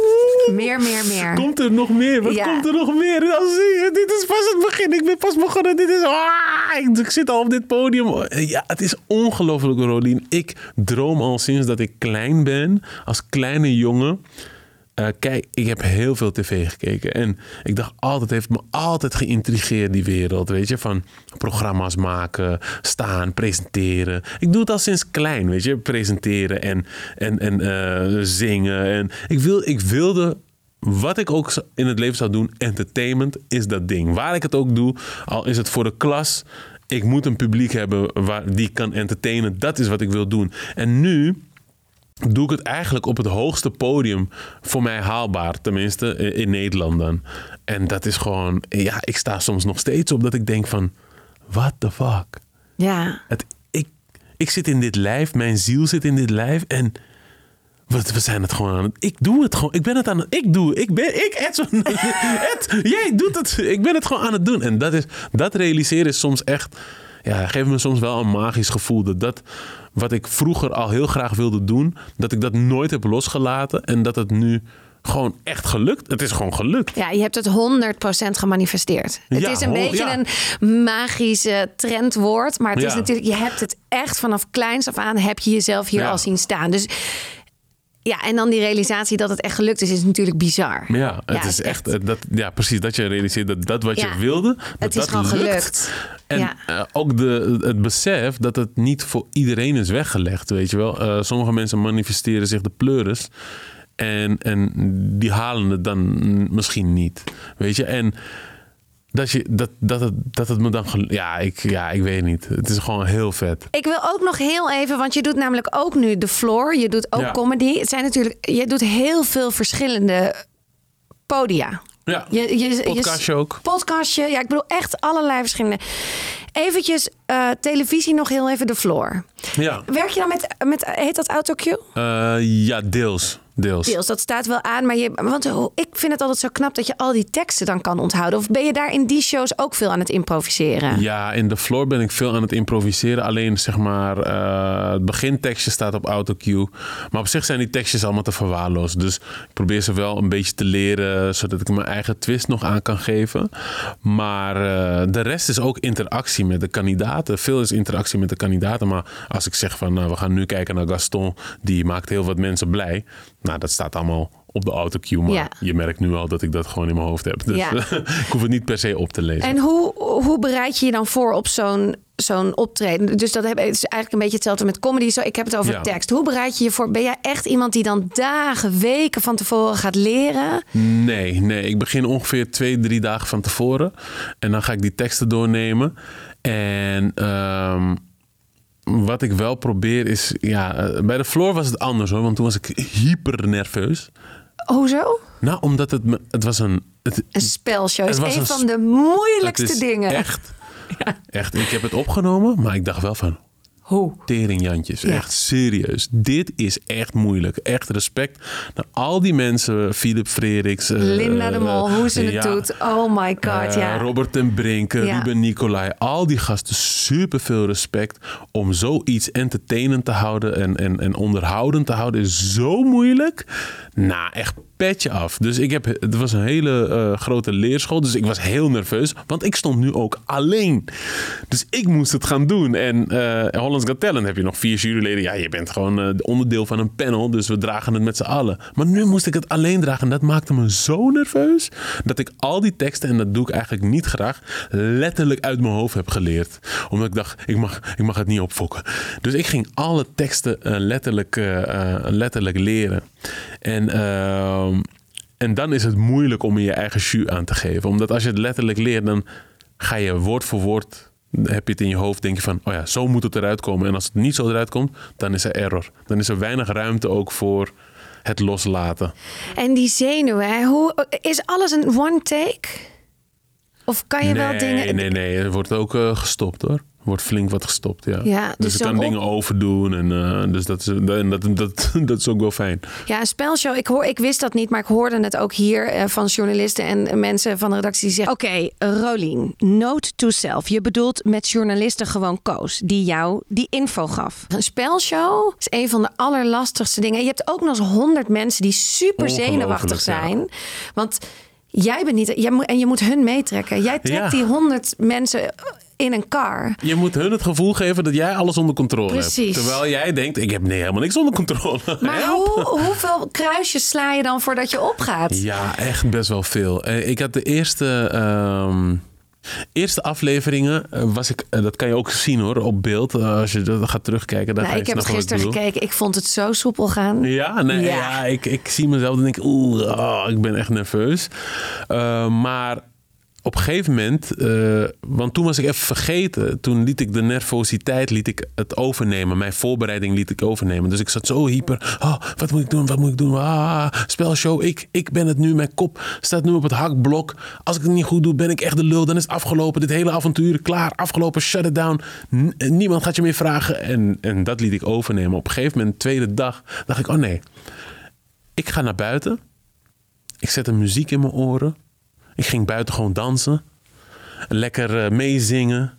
F: Meer, meer, meer.
G: Komt er nog meer? Wat
F: Ja.
G: komt er nog meer? Dan zie je, dit is pas het begin. Ik ben pas begonnen. Dit is, ah, ik, ik zit al op dit podium. Ja, het is ongelooflijk, Rolien. Ik droom al sinds dat ik klein ben. Als kleine jongen. Eh, kijk, ik heb heel veel tv gekeken. En ik dacht altijd, heeft me altijd geïntrigeerd, die wereld. Weet je, van programma's maken, staan, presenteren. Ik doe het al sinds klein, weet je. Presenteren en, en, en eh, zingen. En ik, wil, ik wilde wat ik ook in het leven zou doen, entertainment is dat ding. Waar ik het ook doe, al is het voor de klas. Ik moet een publiek hebben waar, die kan entertainen. Dat is wat ik wil doen. En nu doe ik het eigenlijk op het hoogste podium voor mij haalbaar. Tenminste, in Nederland dan. En dat is gewoon... Ja, ik sta soms nog steeds op dat ik denk van... What the fuck?
F: Ja.
G: Het, ik, ik zit in dit lijf, mijn ziel zit in dit lijf en... We, we zijn het gewoon aan het... Ik doe het gewoon. Ik ben het aan het... Ik doe. Ik ben... Ik, Edson. Ed, jij doet het. Ik ben het gewoon aan het doen. En dat is... Dat realiseren is soms echt... Ja, geeft me soms wel een magisch gevoel. Dat dat wat ik vroeger al heel graag wilde doen... Dat ik dat nooit heb losgelaten. En dat het nu gewoon echt gelukt. Het is gewoon gelukt.
F: Ja, je hebt het 100% gemanifesteerd. Het
G: Ja,
F: is een beetje
G: ja.
F: een magische trendwoord. Maar het is natuurlijk, je hebt het echt vanaf kleins af aan heb je jezelf hier al zien staan. Dus ja, en dan die realisatie dat het echt gelukt is, is natuurlijk bizar.
G: Ja, het is echt, eh, dat, ja, precies dat je realiseert dat dat wat
F: Ja.
G: je wilde, dat
F: Het is
G: dat
F: gewoon
G: lukt.
F: gelukt.
G: En
F: Ja.
G: eh, ook de, het besef dat het niet voor iedereen is weggelegd, weet je wel. Eh, sommige mensen manifesteren zich de pleuris en, en die halen het dan misschien niet, weet je. En dat, je, dat, dat, het, dat het me dan... Ja ik, ja, ik weet niet. Het is gewoon heel vet.
F: Ik wil ook nog heel even, want je doet namelijk ook nu de floor. Je doet ook
G: Ja.
F: comedy. Het zijn natuurlijk, je doet heel veel verschillende podia.
G: Ja,
F: Je, je,
G: podcastje
F: je,
G: ook.
F: Podcastje, ja, ik bedoel echt allerlei verschillende. Eventjes eh, televisie nog heel even de floor.
G: Ja,
F: Werk je dan met, met heet dat autocue?
G: Eh, ja deels. Deels.
F: Deels, dat staat wel aan, maar je, want oh, ik vind het altijd zo knap dat je al die teksten dan kan onthouden. Of ben je daar in die shows ook veel aan het improviseren?
G: Ja, in de floor ben ik veel aan het improviseren. Alleen zeg maar, eh, het begintekstje staat op autocue. Maar op zich zijn die tekstjes allemaal te verwaarloosd. Dus ik probeer ze wel een beetje te leren, zodat ik mijn eigen twist nog aan kan geven. Maar eh, de rest is ook interactie met de kandidaten. Veel is interactie met de kandidaten. Maar als ik zeg van, nou, we gaan nu kijken naar Gaston, die maakt heel wat mensen blij. Nou, dat staat allemaal op de autocue. Maar
F: Ja.
G: je merkt nu al dat ik dat gewoon in mijn hoofd heb. Dus
F: Ja.
G: ik hoef het niet per se op te lezen.
F: En hoe, hoe bereid je je dan voor op zo'n zo'n optreden? Dus dat heb, is eigenlijk een beetje hetzelfde met comedy. Zo, ik heb het over
G: Ja.
F: tekst. Hoe bereid je je voor? Ben jij echt iemand die dan dagen, weken van tevoren gaat leren?
G: Nee, nee. Ik begin ongeveer twee, drie dagen van tevoren. En dan ga ik die teksten doornemen. En ehm, wat ik wel probeer is... Ja, eh, bij de floor was het anders hoor. Want toen was ik hyper nerveus.
F: Hoezo?
G: Nou, omdat het, me, het was een... Het,
F: Een spelshow is
G: Het was
F: een van de moeilijkste dingen.
G: Echt, echt. Ik heb het opgenomen, maar ik dacht wel van...
F: Hoe?
G: Teringjantjes,
F: Ja.
G: echt serieus. Dit is echt moeilijk. Echt respect naar al die mensen. Philip Frederiks. eh,
F: Linda de Mol, hoe ze het doet. Oh my god,
G: Eh,
F: ja.
G: Robert ten Brink,
F: Ja.
G: Ruben Nicolai. Al die gasten, super veel respect. Om zoiets entertainend te houden en, en, en onderhoudend te houden is zo moeilijk. Nou, echt petje af. Dus ik heb, het was een hele eh, grote leerschool. Dus ik was heel nerveus. Want ik stond nu ook alleen. Dus ik moest het gaan doen. En Hollands Got Talent heb je nog vier juryleden. Ja, je bent gewoon eh, onderdeel van een panel. Dus we dragen het met z'n allen. Maar nu moest ik het alleen dragen. En dat maakte me zo nerveus. Dat ik al die teksten, en dat doe ik eigenlijk niet graag, letterlijk uit mijn hoofd heb geleerd. Omdat ik dacht, ik mag, ik mag het niet opfokken. Dus ik ging alle teksten eh, letterlijk, eh, letterlijk leren. En, ehm, en dan is het moeilijk om je eigen jus aan te geven. Omdat als je het letterlijk leert, dan ga je woord voor woord heb je het in je hoofd, denk je van, oh ja, zo moet het eruit komen. En als het niet zo eruit komt, dan is er error. Dan is er weinig ruimte ook voor het loslaten.
F: En die zenuwen, hè? Hoe, is alles een one take? Of kan je wel
G: nee,
F: dingen...
G: nee, nee, er wordt ook eh, gestopt hoor. Wordt flink wat gestopt, ja.
F: Ja,
G: dus,
F: dus
G: ik kan
F: dan
G: dingen overdoen. En, eh, dus dat is, en dat, dat, dat is ook wel fijn.
F: Ja, een spelshow. Ik, hoor, ik wist dat niet, maar ik hoorde het ook hier eh, van journalisten en mensen van de redactie die zeggen... Oké, Rolien, note to self. Je bedoelt met journalisten gewoon Koos, die jou die info gaf. Een spelshow is een van de allerlastigste dingen. Je hebt ook nog eens honderd mensen die super zenuwachtig
G: ja.
F: zijn. Want jij bent niet... Jij moet, en je moet hun meetrekken. Jij trekt
G: Ja.
F: die honderd mensen in een car.
G: Je moet hun het gevoel geven dat jij alles onder controle
F: Precies.
G: hebt. Terwijl jij denkt, ik heb nee, helemaal niks onder controle.
F: Maar hoe, hoeveel kruisjes sla je dan voordat je opgaat?
G: Ja, echt best wel veel. Eh, Ik had de eerste, ehm, eerste afleveringen, eh, was ik, eh, dat kan je ook zien hoor, op beeld. Als je dat gaat terugkijken, dan
F: Nou,
G: ga je
F: ik heb gisteren gekeken. Ik vond het zo soepel gaan.
G: Ja, nee,
F: Ja.
G: ja. ik, ik zie mezelf en denk ik, oeh, ah, ik ben echt nerveus. Maar op een gegeven moment, eh, want toen was ik even vergeten. Toen liet ik de nervositeit liet ik het overnemen. Mijn voorbereiding liet ik overnemen. Dus ik zat zo hyper. Oh, wat moet ik doen? Wat moet ik doen? Ah, spelshow. Ik, ik ben het nu. Mijn kop staat nu op het hakblok. Als ik het niet goed doe, ben ik echt de lul. Dan is afgelopen. Dit hele avontuur klaar. Afgelopen. Shut it down. N- niemand gaat je meer vragen. En, en dat liet ik overnemen. Op een gegeven moment, tweede dag, dacht ik: oh nee. Ik ga naar buiten. Ik zet een muziek in mijn oren. Ik ging buiten gewoon dansen. Lekker eh, meezingen.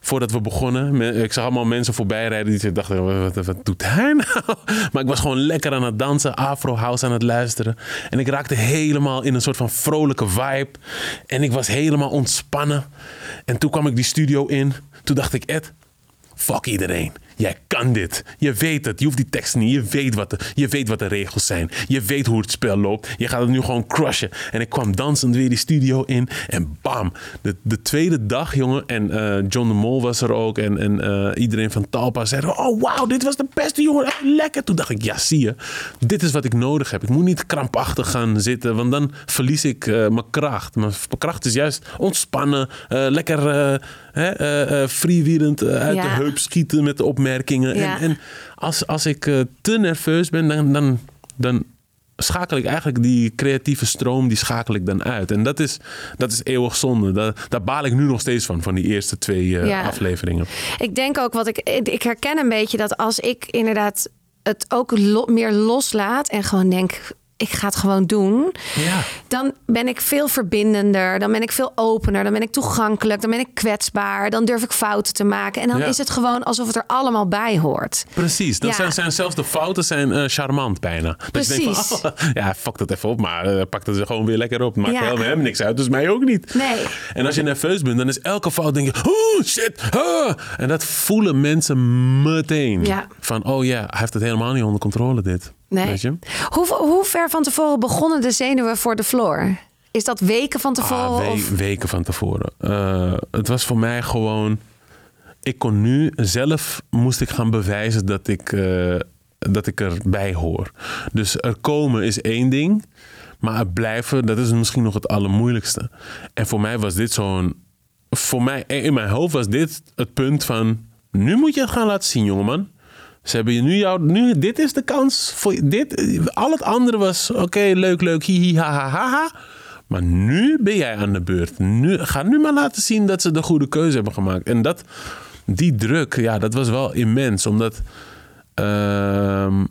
G: Voordat we begonnen. Ik zag allemaal mensen voorbij rijden die dachten, wat, wat, wat doet hij nou? Maar ik was gewoon lekker aan het dansen. Afro house aan het luisteren. En ik raakte helemaal in een soort van vrolijke vibe. En ik was helemaal ontspannen. En toen kwam ik die studio in. Toen dacht ik, Ed, fuck iedereen. Jij kan dit. Je weet het. Je hoeft die tekst niet. Je weet, wat de, je weet wat de regels zijn. Je weet hoe het spel loopt. Je gaat het nu gewoon crushen. En ik kwam dansend weer die studio in. En bam. De, de tweede dag, jongen. En eh, John de Mol was er ook. En, en eh, iedereen van Talpa zei... Oh, wauw. Dit was de beste, jongen. Echt lekker. Toen dacht ik, ja, zie je. Dit is wat ik nodig heb. Ik moet niet krampachtig gaan zitten. Want dan verlies ik eh, mijn kracht. Mijn kracht is juist ontspannen. lekker hè, freewheelend eh, uit
F: Ja.
G: de heup schieten met de opmerkingen.
F: Ja.
G: En, en als, als ik te nerveus ben, dan, dan, dan schakel ik eigenlijk die creatieve stroom, die schakel ik dan uit. En dat is, dat is eeuwig zonde. Daar, daar baal ik nu nog steeds van, van die eerste twee
F: Ja.
G: afleveringen.
F: Ik denk ook wat ik. Ik herken een beetje dat als ik inderdaad het ook lo- meer loslaat en gewoon denk. Ik ga het gewoon doen.
G: Ja.
F: Dan ben ik veel verbindender. Dan ben ik veel opener. Dan ben ik toegankelijk. Dan ben ik kwetsbaar. Dan durf ik fouten te maken. En dan
G: Ja.
F: is het gewoon alsof het er allemaal bij hoort.
G: Precies, dan
F: Ja.
G: zijn, zijn zelfs de fouten zijn, eh, charmant bijna. Dat
F: Precies.
G: van, oh, ja, fuck dat even op, maar eh, pak het er gewoon weer lekker op. Maakt helemaal hem niks uit, dus mij ook niet.
F: Nee.
G: En als je nerveus bent, dan is elke fout denk je, oh shit, ah. En dat voelen mensen meteen.
F: Ja.
G: Van, oh ja, hij heeft het helemaal niet onder controle dit.
F: Nee.
G: Weet je?
F: Hoe, hoe ver van tevoren begonnen de zenuwen voor de floor? Is dat weken van tevoren?
G: Ah, we-
F: of?
G: Weken van tevoren. Eh, het was voor mij gewoon. Ik kon nu zelf moest ik gaan bewijzen dat ik, eh, dat ik erbij hoor. Dus er komen is één ding. Maar er blijven, dat is misschien nog het allermoeilijkste. En voor mij was dit zo'n. Voor mij, in mijn hoofd was dit het punt van. Nu moet je het gaan laten zien, jongeman. Ze hebben je nu jou. Nu, dit is de kans voor dit. Al het andere was oké, leuk, leuk, hihi, ha. Maar nu ben jij aan de beurt. Nu, ga nu maar laten zien dat ze de goede keuze hebben gemaakt. En dat, die druk, ja, dat was wel immens. Omdat. ehm,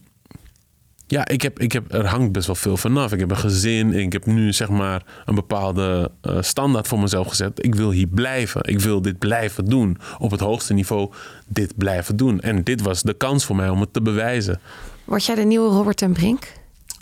G: ja, ik heb, ik heb, er hangt best wel veel vanaf. Ik heb een gezin. Ik heb nu zeg maar een bepaalde eh, standaard voor mezelf gezet. Ik wil hier blijven. Ik wil dit blijven doen. Op het hoogste niveau dit blijven doen. En dit was de kans voor mij om het te bewijzen.
F: Word jij de nieuwe Robert ten Brink?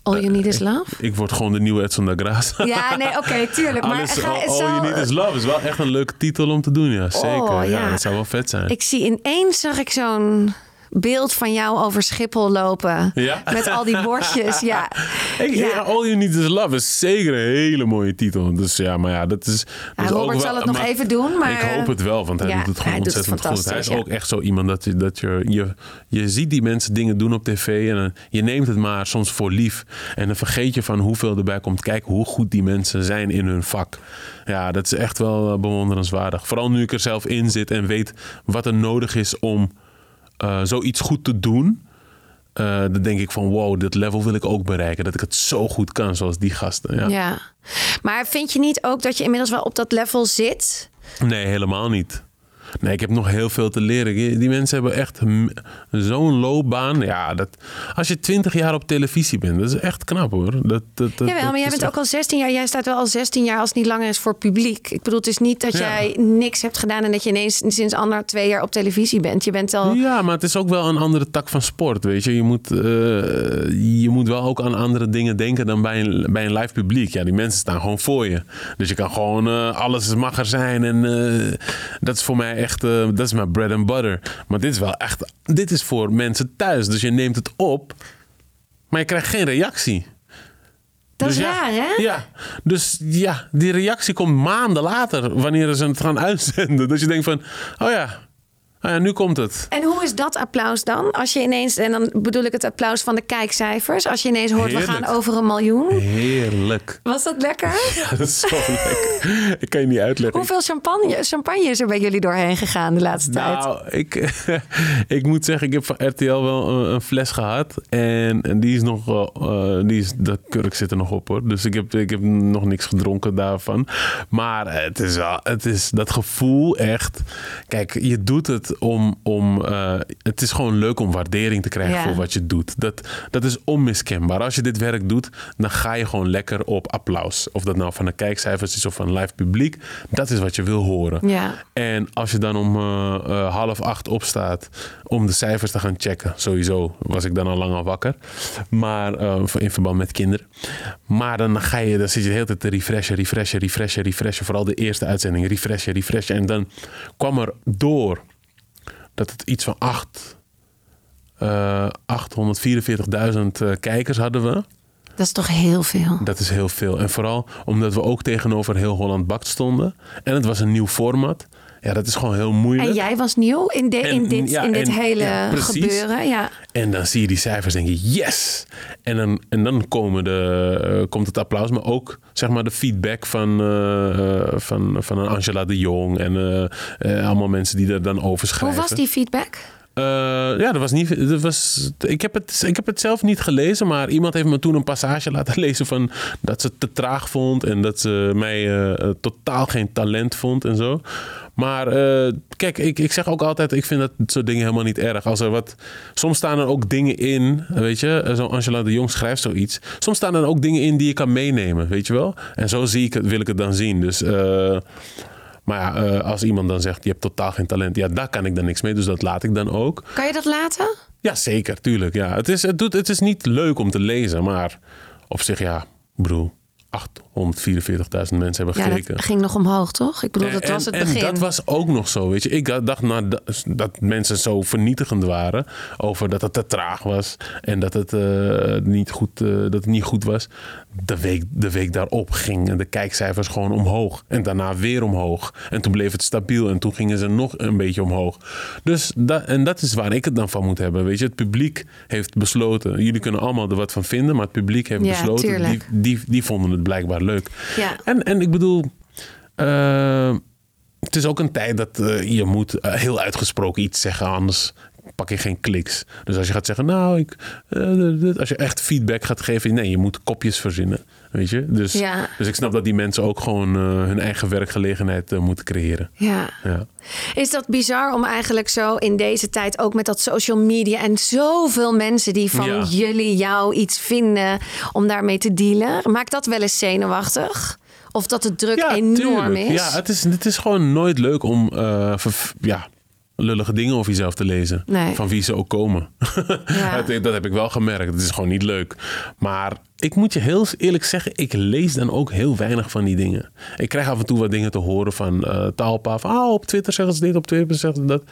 F: All You Need Is Love?
G: Ik word gewoon de nieuwe Edson da Graça.
F: Ja, nee, oké, tuurlijk. Maar
G: Alles, all, all
F: zal-
G: You Need Is Love is wel echt een leuke titel om te doen. Ja, zeker.
F: Oh,
G: ja.
F: ja.
G: dat zou wel vet zijn.
F: Ik zie ineens zag ik zo'n beeld van jou over Schiphol lopen.
G: Ja?
F: Met al die bordjes. Ja.
G: Ik,
F: Ja.
G: ja, All You Need Is Love is zeker een hele mooie titel. Dus ja, maar ja, dat is...
F: Ja,
G: dus
F: Robert
G: wel-
F: zal het nog
G: maar
F: even doen, maar-
G: Ik hoop het wel, want hij doet het gewoon
F: het
G: ontzettend goed. Hij is ook echt zo iemand dat, je, dat je, je... Je ziet die mensen dingen doen op tv en dan- je neemt het maar soms voor lief. En dan vergeet je van hoeveel erbij komt kijken, hoe goed die mensen zijn in hun vak. Ja, dat is echt wel eh, bewonderenswaardig. Vooral nu ik er zelf in zit en weet wat er nodig is om eh, zoiets goed te doen. Eh, dan denk ik van wow, dit level wil ik ook bereiken. Dat ik het zo goed kan, zoals die gasten. Ja.
F: ja. Maar vind je niet ook dat je inmiddels wel op dat level zit?
G: Nee, helemaal niet. Nee, ik heb nog heel veel te leren. Die mensen hebben echt zo'n loopbaan. Ja, dat, als je twintig jaar op televisie bent, dat is echt knap hoor. Dat, dat, dat,
F: Jawel, maar jij bent
G: echt-
F: ook al 16 jaar. Jij staat wel al 16 jaar als het niet langer is voor publiek. Ik bedoel, het is niet dat
G: Ja.
F: jij niks hebt gedaan en dat je ineens sinds ander twee jaar op televisie bent. Je bent al.
G: Ja, maar het is ook wel een andere tak van sport, weet je. Je moet, eh, je moet wel ook aan andere dingen denken dan bij een, bij een live publiek. Ja, die mensen staan gewoon voor je. Dus je kan gewoon, eh, alles mag er zijn. En eh, dat is voor mij echt, eh, dat is mijn bread and butter. Maar dit is wel echt, dit is voor mensen thuis. Dus je neemt het op, maar je krijgt geen reactie.
F: dat
G: Dus
F: is
G: ja,
F: raar, hè?
G: Ja, dus ja, die reactie komt maanden later wanneer ze het gaan uitzenden. Dus je denkt van, oh ja, oh ja nu komt het.
F: En hoe is dat applaus dan? Als je ineens, en dan bedoel ik het applaus van de kijkcijfers. Als je ineens hoort, we gaan over een miljoen.
G: Heerlijk.
F: Was dat lekker?
G: Ja, dat is zo lekker. Ik kan je niet uitleggen.
F: Hoeveel champagne, champagne is er bij jullie doorheen gegaan de laatste tijd?
G: Nou, ik, ik moet zeggen, ik heb van RTL wel een, een fles gehad. En, en die is nog eh, die is, de kurk zit er nog op hoor. Dus ik heb, ik heb nog niks gedronken daarvan. Maar het is wel, het is dat gevoel echt. Kijk, je doet het om, om eh, het is gewoon leuk om waardering te krijgen
F: Ja.
G: voor wat je doet. Dat, dat is onmiskenbaar. Als je dit werk doet, dan ga je gewoon lekker op applaus. Of dat nou van de kijkcijfers is of van live publiek. Dat is wat je wil horen.
F: Ja.
G: En als je dan om eh, eh, half acht opstaat om de cijfers te gaan checken, sowieso was ik dan al lang al wakker. Maar in verband met kinderen. Maar dan ga je, dan zit je de hele tijd te refreshen, refreshen, refreshen, refreshen. Vooral de eerste uitzending, refreshen, refreshen. En dan kwam er door dat het iets van acht, eh 844.000 eh, kijkers hadden we.
F: Dat is toch heel veel.
G: Dat is heel veel. En vooral omdat we ook tegenover heel Holland Bakt stonden. En het was een nieuw format. Ja, dat is gewoon heel moeilijk.
F: En jij was nieuw in, de, in dit,
G: ja,
F: in dit
G: en-
F: hele
G: ja,
F: gebeuren. Ja.
G: En dan zie je die cijfers en denk je, yes! En dan, en dan komen de, eh, komt het applaus, maar ook zeg maar, de feedback van, eh, van, van Angela de Jong. En allemaal mensen die er dan over
F: Hoe
G: schrijven.
F: was die feedback?
G: Ja, dat was niet. Dat was, ik, heb het, ik heb het zelf niet gelezen, maar iemand heeft me toen een passage laten lezen van dat ze het te traag vond en dat ze mij totaal geen talent vond en zo. Maar eh, kijk, ik, ik zeg ook altijd, ik vind dat soort dingen helemaal niet erg. Als er wat, soms staan er ook dingen in, weet je, eh, zo Angela de Jong schrijft zoiets. Soms staan er ook dingen in die je kan meenemen, weet je wel. En zo zie ik het, wil ik het dan zien. Dus. eh, maar ja, als iemand dan zegt, je hebt totaal geen talent. Ja, daar kan ik dan niks mee. Dus dat laat ik dan ook.
F: Kan je dat laten?
G: Ja, zeker, tuurlijk. Ja. Het, is, het, doet, het is niet leuk om te lezen, maar op zich, ja, broer. 844.000 mensen hebben
F: Ja,
G: gekeken.
F: dat ging nog omhoog, toch? Ik bedoel, dat was het
G: en,
F: begin.
G: En dat was ook nog zo, weet je. Ik dacht nou, dat, dat mensen zo vernietigend waren over dat het te traag was en dat het, eh, niet, goed, eh, dat het niet goed was. De week, de week daarop gingen de kijkcijfers gewoon omhoog en daarna weer omhoog. En toen bleef het stabiel en toen gingen ze nog een beetje omhoog. Dus dat, en dat is waar ik het dan van moet hebben, weet je. Het publiek heeft besloten, jullie kunnen allemaal er wat van vinden, maar het publiek heeft
F: Ja,
G: besloten, die, die, die vonden het blijkbaar leuk.
F: Ja.
G: En, en ik bedoel, eh, het is ook een tijd dat eh, je moet eh, heel uitgesproken iets zeggen, anders pak je geen kliks. Dus als je gaat zeggen, nou, ik, eh, als je echt feedback gaat geven, nee, je moet kopjes verzinnen, weet je. Dus,
F: Ja.
G: dus ik snap dat die mensen ook gewoon eh, hun eigen werkgelegenheid eh, moeten creëren.
F: Ja.
G: Ja.
F: Is dat bizar om eigenlijk zo in deze tijd ook met dat social media en zoveel mensen die van
G: Ja.
F: jullie jou iets vinden om daarmee te dealen? Maakt dat wel eens zenuwachtig? Of dat de druk enorm
G: tuurlijk.
F: is?
G: Ja, het is, het is gewoon nooit leuk om ja, lullige dingen over jezelf te lezen.
F: Nee.
G: Van wie ze ook komen.
F: Ja.
G: dat, heb ik wel gemerkt. Het is gewoon niet leuk. Maar ik moet je heel eerlijk zeggen, ik lees dan ook heel weinig van die dingen. Ik krijg af en toe wat dingen te horen van eh Taalpa. Van, ah, op Twitter zeggen ze dit, op Twitter zeggen ze dat.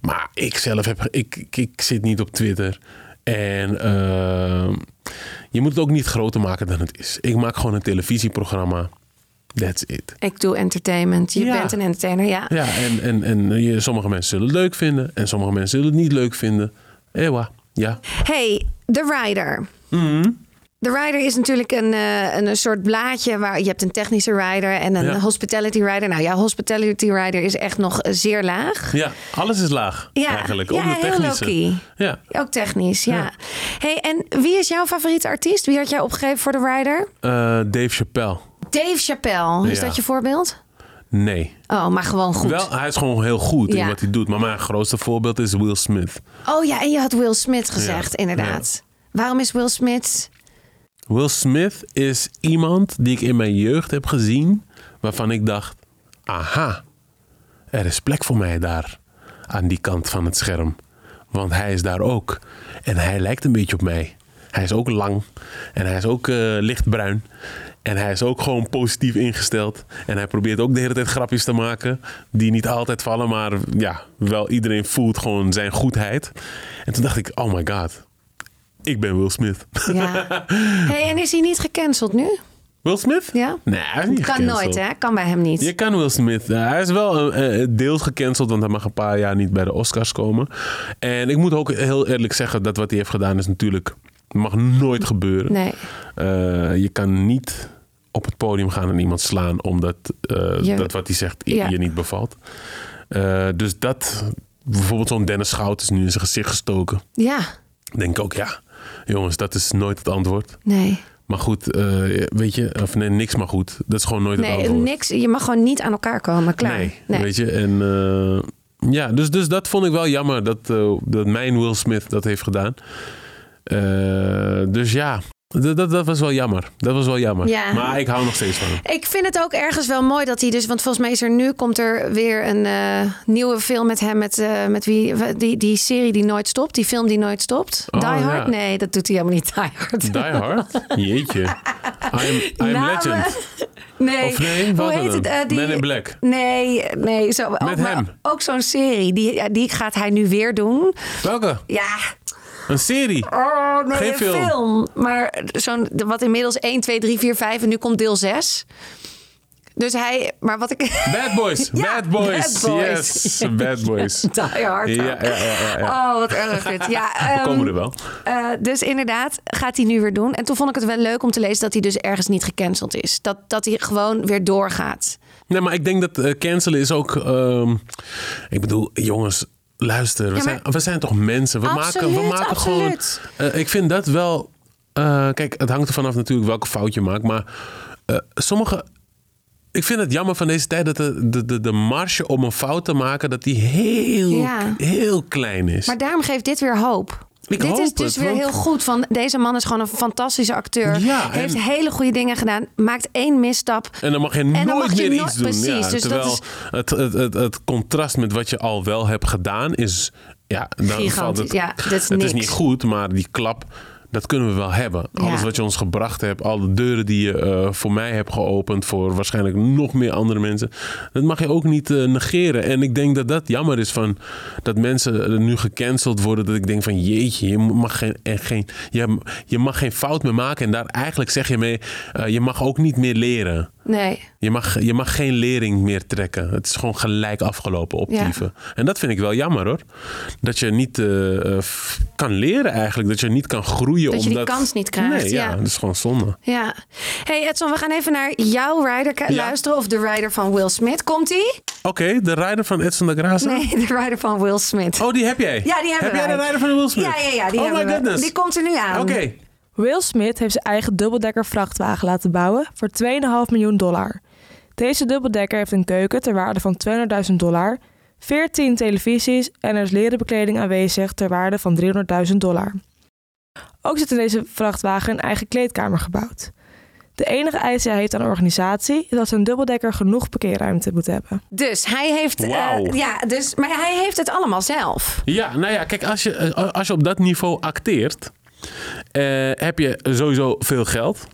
G: Maar ik zelf heb, ik, ik, ik zit niet op Twitter. En eh, je moet het ook niet groter maken dan het is. Ik maak gewoon een televisieprogramma. That's it.
F: Ik doe entertainment. Je
G: Ja.
F: bent een entertainer, ja.
G: Ja, en, en, en je, sommige mensen zullen het leuk vinden en sommige mensen zullen het niet leuk vinden. Ewa, ja.
F: Hey, The Rider.
G: Mhm.
F: The Rider is natuurlijk een, eh, een, een soort blaadje waar je hebt een technische rider en een
G: Ja.
F: hospitality rider. Nou ja, hospitality rider is echt nog zeer laag.
G: Ja, alles is laag
F: Ja,
G: eigenlijk.
F: ja,
G: de
F: heel
G: technische. Ja.
F: Ook technisch, ja.
G: Ja.
F: Hey, en wie is jouw favoriete artiest? Wie had jij opgegeven voor The Rider?
G: Eh, Dave Chappelle.
F: Dave Chappelle. Is
G: Ja.
F: dat je voorbeeld?
G: Nee.
F: Oh, maar gewoon goed.
G: Wel, hij is gewoon heel goed
F: Ja.
G: in wat hij doet. Maar mijn grootste voorbeeld is Will Smith.
F: Oh ja, en je had Will Smith gezegd,
G: Ja,
F: inderdaad. Waarom is Will Smith...
G: Will Smith is iemand die ik in mijn jeugd heb gezien. Waarvan ik dacht, aha, er is plek voor mij daar. Aan die kant van het scherm. Want hij is daar ook. En hij lijkt een beetje op mij. Hij is ook lang. En hij is ook eh, lichtbruin. En hij is ook gewoon positief ingesteld. En hij probeert ook de hele tijd grapjes te maken. Die niet altijd vallen. Maar ja, wel iedereen voelt gewoon zijn goedheid. En toen dacht ik, oh my god. Ik ben Will Smith.
F: Ja. hey, en is hij niet gecanceld nu?
G: Will Smith?
F: Ja?
G: Nee, hij is niet
F: Kan
G: gecanceld.
F: nooit, hè? Kan bij hem niet.
G: Je kan Will Smith. eh, hij is wel eh, deels gecanceld, want hij mag een paar jaar niet bij de Oscars komen. En ik moet ook heel eerlijk zeggen dat wat hij heeft gedaan is natuurlijk mag nooit gebeuren.
F: Nee.
G: Eh, je kan niet op het podium gaan en iemand slaan omdat eh,
F: Je-
G: dat wat hij zegt
F: Ja.
G: je niet bevalt. Eh, dus dat, bijvoorbeeld zo'n Dennis Schout is nu in zijn gezicht gestoken.
F: Ja,
G: Denk ik ook, ja, jongens, dat is nooit het antwoord.
F: nee.
G: Maar goed, weet je, of nee, niks maar goed. Dat is gewoon nooit het
F: Nee,
G: antwoord.
F: niks. Je mag gewoon niet aan elkaar komen. Klaar.
G: Nee, weet je. En ja, dus, dus dat vond ik wel jammer dat, dat mijn Will Smith dat heeft gedaan. Eh, dus ja, dat, dat, dat was wel jammer. Dat was wel jammer.
F: Ja.
G: Maar ik hou nog steeds van hem.
F: Ik vind het ook ergens wel mooi dat hij dus... Want volgens mij is er nu komt er weer een eh, nieuwe film met hem. Met, eh, met wie, die, die serie die nooit stopt. Die film die nooit stopt.
G: Oh,
F: Die Hard?
G: ja.
F: Nee, dat doet hij helemaal niet. Die Hard.
G: Die Hard? Jeetje. I'm, I'm
F: Namen.
G: Legend.
F: Nee.
G: Of nee,
F: Hoe heet het? die...
G: Men in Black.
F: Nee, nee. Zo, ook, maar
G: hem.
F: Ook zo'n serie. Die, die gaat hij nu weer doen.
G: Welke?
F: Ja,
G: Een serie?
F: Oh, nee,
G: Geen
F: een
G: film.
F: film. Maar zo'n, wat inmiddels 1, 2, 3, 4, 5 en nu komt deel 6. Dus hij, maar wat ik...
G: Bad Boys.
F: Ja,
G: Bad Boys.
F: Bad Boys.
G: Yes. Bad Boys.
F: Die Hard.
G: Ja, ja, ja, ja.
F: Oh, wat erg dit. Ja,
G: We
F: ehm,
G: komen er wel.
F: eh, dus inderdaad, gaat hij nu weer doen. En toen vond ik het wel leuk om te lezen dat hij dus ergens niet gecanceld is. Dat, dat hij gewoon weer doorgaat.
G: Nee, maar ik denk dat eh, cancelen is ook. ehm, ik bedoel, jongens, luister. We,
F: Ja,
G: zijn, we zijn toch mensen? We maken, we
F: Absoluut,
G: maken gewoon. eh, ik vind dat wel. eh, kijk, het hangt er vanaf natuurlijk welke fout je maakt. Maar eh, sommige. Ik vind het jammer van deze tijd dat de, de, de, de marge om een fout te maken, dat die heel,
F: Ja.
G: heel klein is.
F: Maar daarom geeft dit weer hoop.
G: Ik
F: dit is dus
G: het,
F: weer heel goed. Van, deze man is gewoon een fantastische acteur.
G: Ja,
F: heeft
G: en-
F: hele goede dingen gedaan. Maakt één misstap.
G: En dan mag je nooit
F: mag je
G: meer iets doen.
F: precies,
G: ja,
F: dus dat
G: terwijl
F: is-
G: het, het, het, het contrast met wat je al wel hebt gedaan is... Ja, dan
F: Gigantisch,
G: valt het,
F: ja, dat is
G: het is niet goed, maar die klap dat kunnen we wel hebben. Alles
F: Ja.
G: wat je ons gebracht hebt, alle deuren die je eh, voor mij hebt geopend, voor waarschijnlijk nog meer andere mensen, dat mag je ook niet eh, negeren. En ik denk dat dat jammer is van dat mensen er nu gecanceld worden. Dat ik denk van jeetje, je mag geen, en geen, je, je mag geen fout meer maken. En daar eigenlijk zeg je mee, eh, je mag ook niet meer leren.
F: Nee.
G: Je mag, je mag geen lering meer trekken. Het is gewoon gelijk afgelopen op
F: Ja.
G: dieven. En dat vind ik wel jammer hoor. Dat je niet eh, eh, kan leren eigenlijk. Dat je niet kan groeien.
F: Dat je die
G: omdat...
F: kans niet krijgt,
G: Nee, ja,
F: ja.
G: dat is gewoon zonde.
F: Ja. Hey Edson, we gaan even naar jouw rider
G: Ja.
F: luisteren. Of de rider van Will Smith. Komt-ie?
G: Oké, de rider van Edson de Graça.
F: Nee, de rider van Will Smith.
G: Oh, die heb jij?
F: Ja, die hebben
G: Heb jij de rider van Will Smith?
F: Ja, ja, ja. Die
G: oh my goodness.
F: Die komt er nu aan.
G: Oké.
H: Will Smith heeft zijn eigen dubbeldekker vrachtwagen laten bouwen voor 2,5 miljoen dollar. Deze dubbeldekker heeft een keuken ter waarde van 200.000 dollar, 14 televisies en er is leren bekleding aanwezig ter waarde van 300.000 dollar. Ook zit in deze vrachtwagen een eigen kleedkamer gebouwd. De enige eis die hij heeft aan de organisatie is dat zijn dubbeldekker genoeg parkeerruimte moet hebben.
F: Dus hij heeft... eh, ja, dus, maar hij heeft het allemaal zelf.
G: Ja, nou ja, kijk, als je, eh, als je op dat niveau acteert, eh, heb je sowieso veel geld.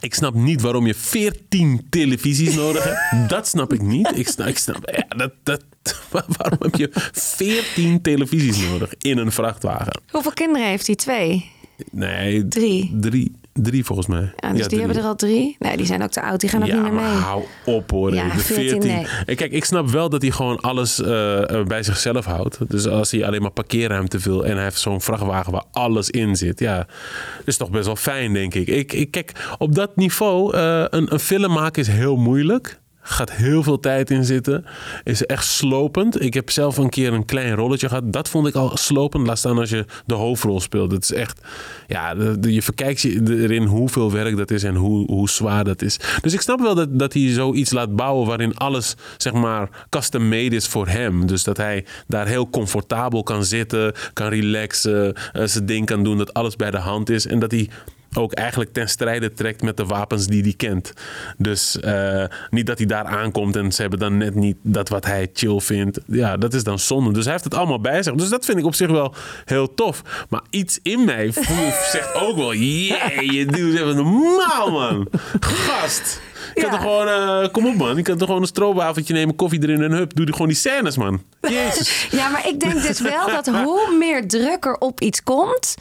G: Ik snap niet waarom je 14 televisies nodig hebt. Dat snap ik niet. Ik snap, ik snap ja, dat, dat, waarom heb je 14 televisies nodig in een vrachtwagen?
F: Hoeveel kinderen heeft hij? Twee?
G: Nee,
F: Drie.
G: Drie, drie volgens mij.
F: Ja, dus die hebben er al drie. Nee, die zijn ook te oud. Die gaan ook
G: ja,
F: niet meer mee.
G: hou op hoor.
F: Ja,
G: de
F: 14, nee.
G: En Kijk, ik snap wel dat hij gewoon alles eh, eh, bij zichzelf houdt. Dus als hij alleen maar parkeerruimte wil en hij heeft zo'n vrachtwagen waar alles in zit. Ja, dat is toch best wel fijn, denk ik. ik, ik kijk, op dat niveau, eh, een, een film maken is heel moeilijk. Gaat heel veel tijd in zitten. Is echt slopend. Ik heb zelf een keer een klein rolletje gehad. Dat vond ik al slopend. Laat staan als je de hoofdrol speelt. Het is echt. Ja, je verkijkt je erin hoeveel werk dat is en hoe, hoe zwaar dat is. Dus ik snap wel dat, dat hij zoiets laat bouwen waarin alles, zeg maar, custom made is voor hem. Dus dat hij daar heel comfortabel kan zitten, kan relaxen, eh, zijn ding kan doen, dat alles bij de hand is. En dat hij ook eigenlijk ten strijde trekt met de wapens die hij kent. Dus eh, niet dat hij daar aankomt en ze hebben dan net niet dat wat hij chill vindt. Ja, dat is dan zonde. Dus hij heeft het allemaal bij zich. Dus dat vind ik op zich wel heel tof. Maar iets in mij zegt ook wel... Yeah, je doet even normaal, man. Gast. Je kan toch gewoon... eh, kom op, man. Je kan toch gewoon een stroopwafeltje nemen, koffie erin en hup. Doe die gewoon die scènes, man. Jezus.
F: Ja, maar ik denk dus wel dat hoe meer druk er op iets komt,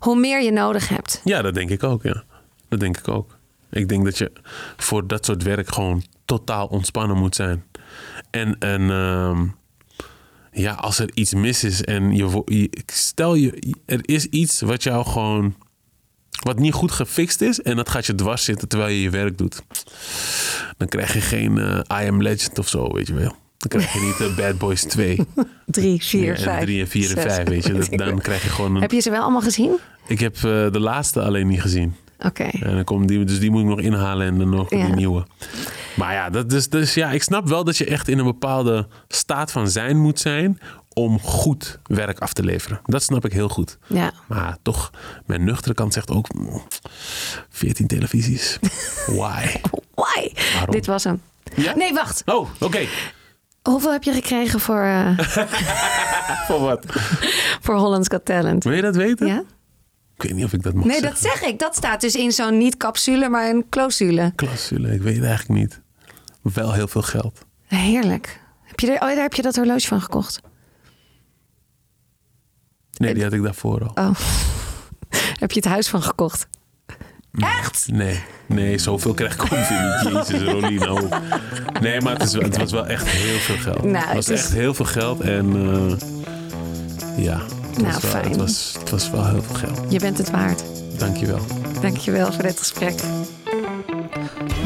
F: hoe meer je nodig hebt.
G: Ja, dat denk ik ook, ja. Dat denk ik ook. Ik denk dat je voor dat soort werk gewoon totaal ontspannen moet zijn. En, en ehm, ja, als er iets mis is en je- stel je, er is iets wat jou gewoon, wat niet goed gefixt is en dat gaat je dwars zitten terwijl je je werk doet. Dan krijg je geen eh, I Am Legend of zo, weet je wel. Dan krijg je niet eh, Bad Boys 2.
F: Drie, vier,
G: Ja, en
F: vijf.
G: 3 en 4 en
F: zes.
G: 5, weet je. Dat- Dan krijg je gewoon een...
F: Heb je ze wel allemaal gezien?
G: Ik heb eh, de laatste alleen niet gezien.
F: Oké.
G: En dan komt die, dus die moet ik nog inhalen en dan nog
F: Ja.
G: die nieuwe. Maar ja, dat is, dus ja, ik snap wel dat je echt in een bepaalde staat van zijn moet zijn om goed werk af te leveren. Dat snap ik heel goed.
F: Ja.
G: Maar toch, mijn nuchtere kant zegt ook mm, 14 televisies. Why?
F: Why?
G: Waarom?
F: Dit was hem.
G: Ja?
F: Nee, wacht.
G: Oh, oké.
F: Hoeveel heb je gekregen voor, eh,
G: Voor wat?
F: voor Holland's Got Talent?
G: Wil je dat weten?
F: Ja?
G: Ik weet niet of ik dat mag
F: Nee,
G: zeggen.
F: dat zeg ik. Dat staat dus in zo'n niet capsule, maar een clausule.
G: Clausule, ik weet het eigenlijk niet. Wel heel veel geld.
F: Heerlijk. Heb je, er, oh, daar heb je dat horloge van gekocht?
G: Nee, die had ik daarvoor al.
F: Oh. heb je het huis van gekocht? Echt?
G: Nee, nee, zoveel krijg ik ook weer niet. Jezus, Rolina. ook. Nee, maar het, is, het was wel echt heel veel geld.
F: Nou,
G: het was
F: het is-
G: echt heel veel geld en eh, ja, het,
F: Nou,
G: was wel,
F: fijn.
G: het, was, het was wel heel veel geld.
F: Je bent het waard.
G: Dankjewel.
F: Dankjewel voor dit gesprek.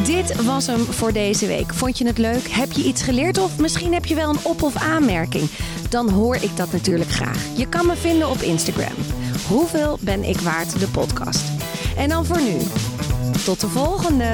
I: Dit was hem voor deze week. Vond je het leuk? Heb je iets geleerd of misschien heb je wel een op- of aanmerking? Dan hoor ik dat natuurlijk graag. Je kan me vinden op Instagram. Hoeveel ben ik waard de podcast? En dan voor nu. Tot de volgende.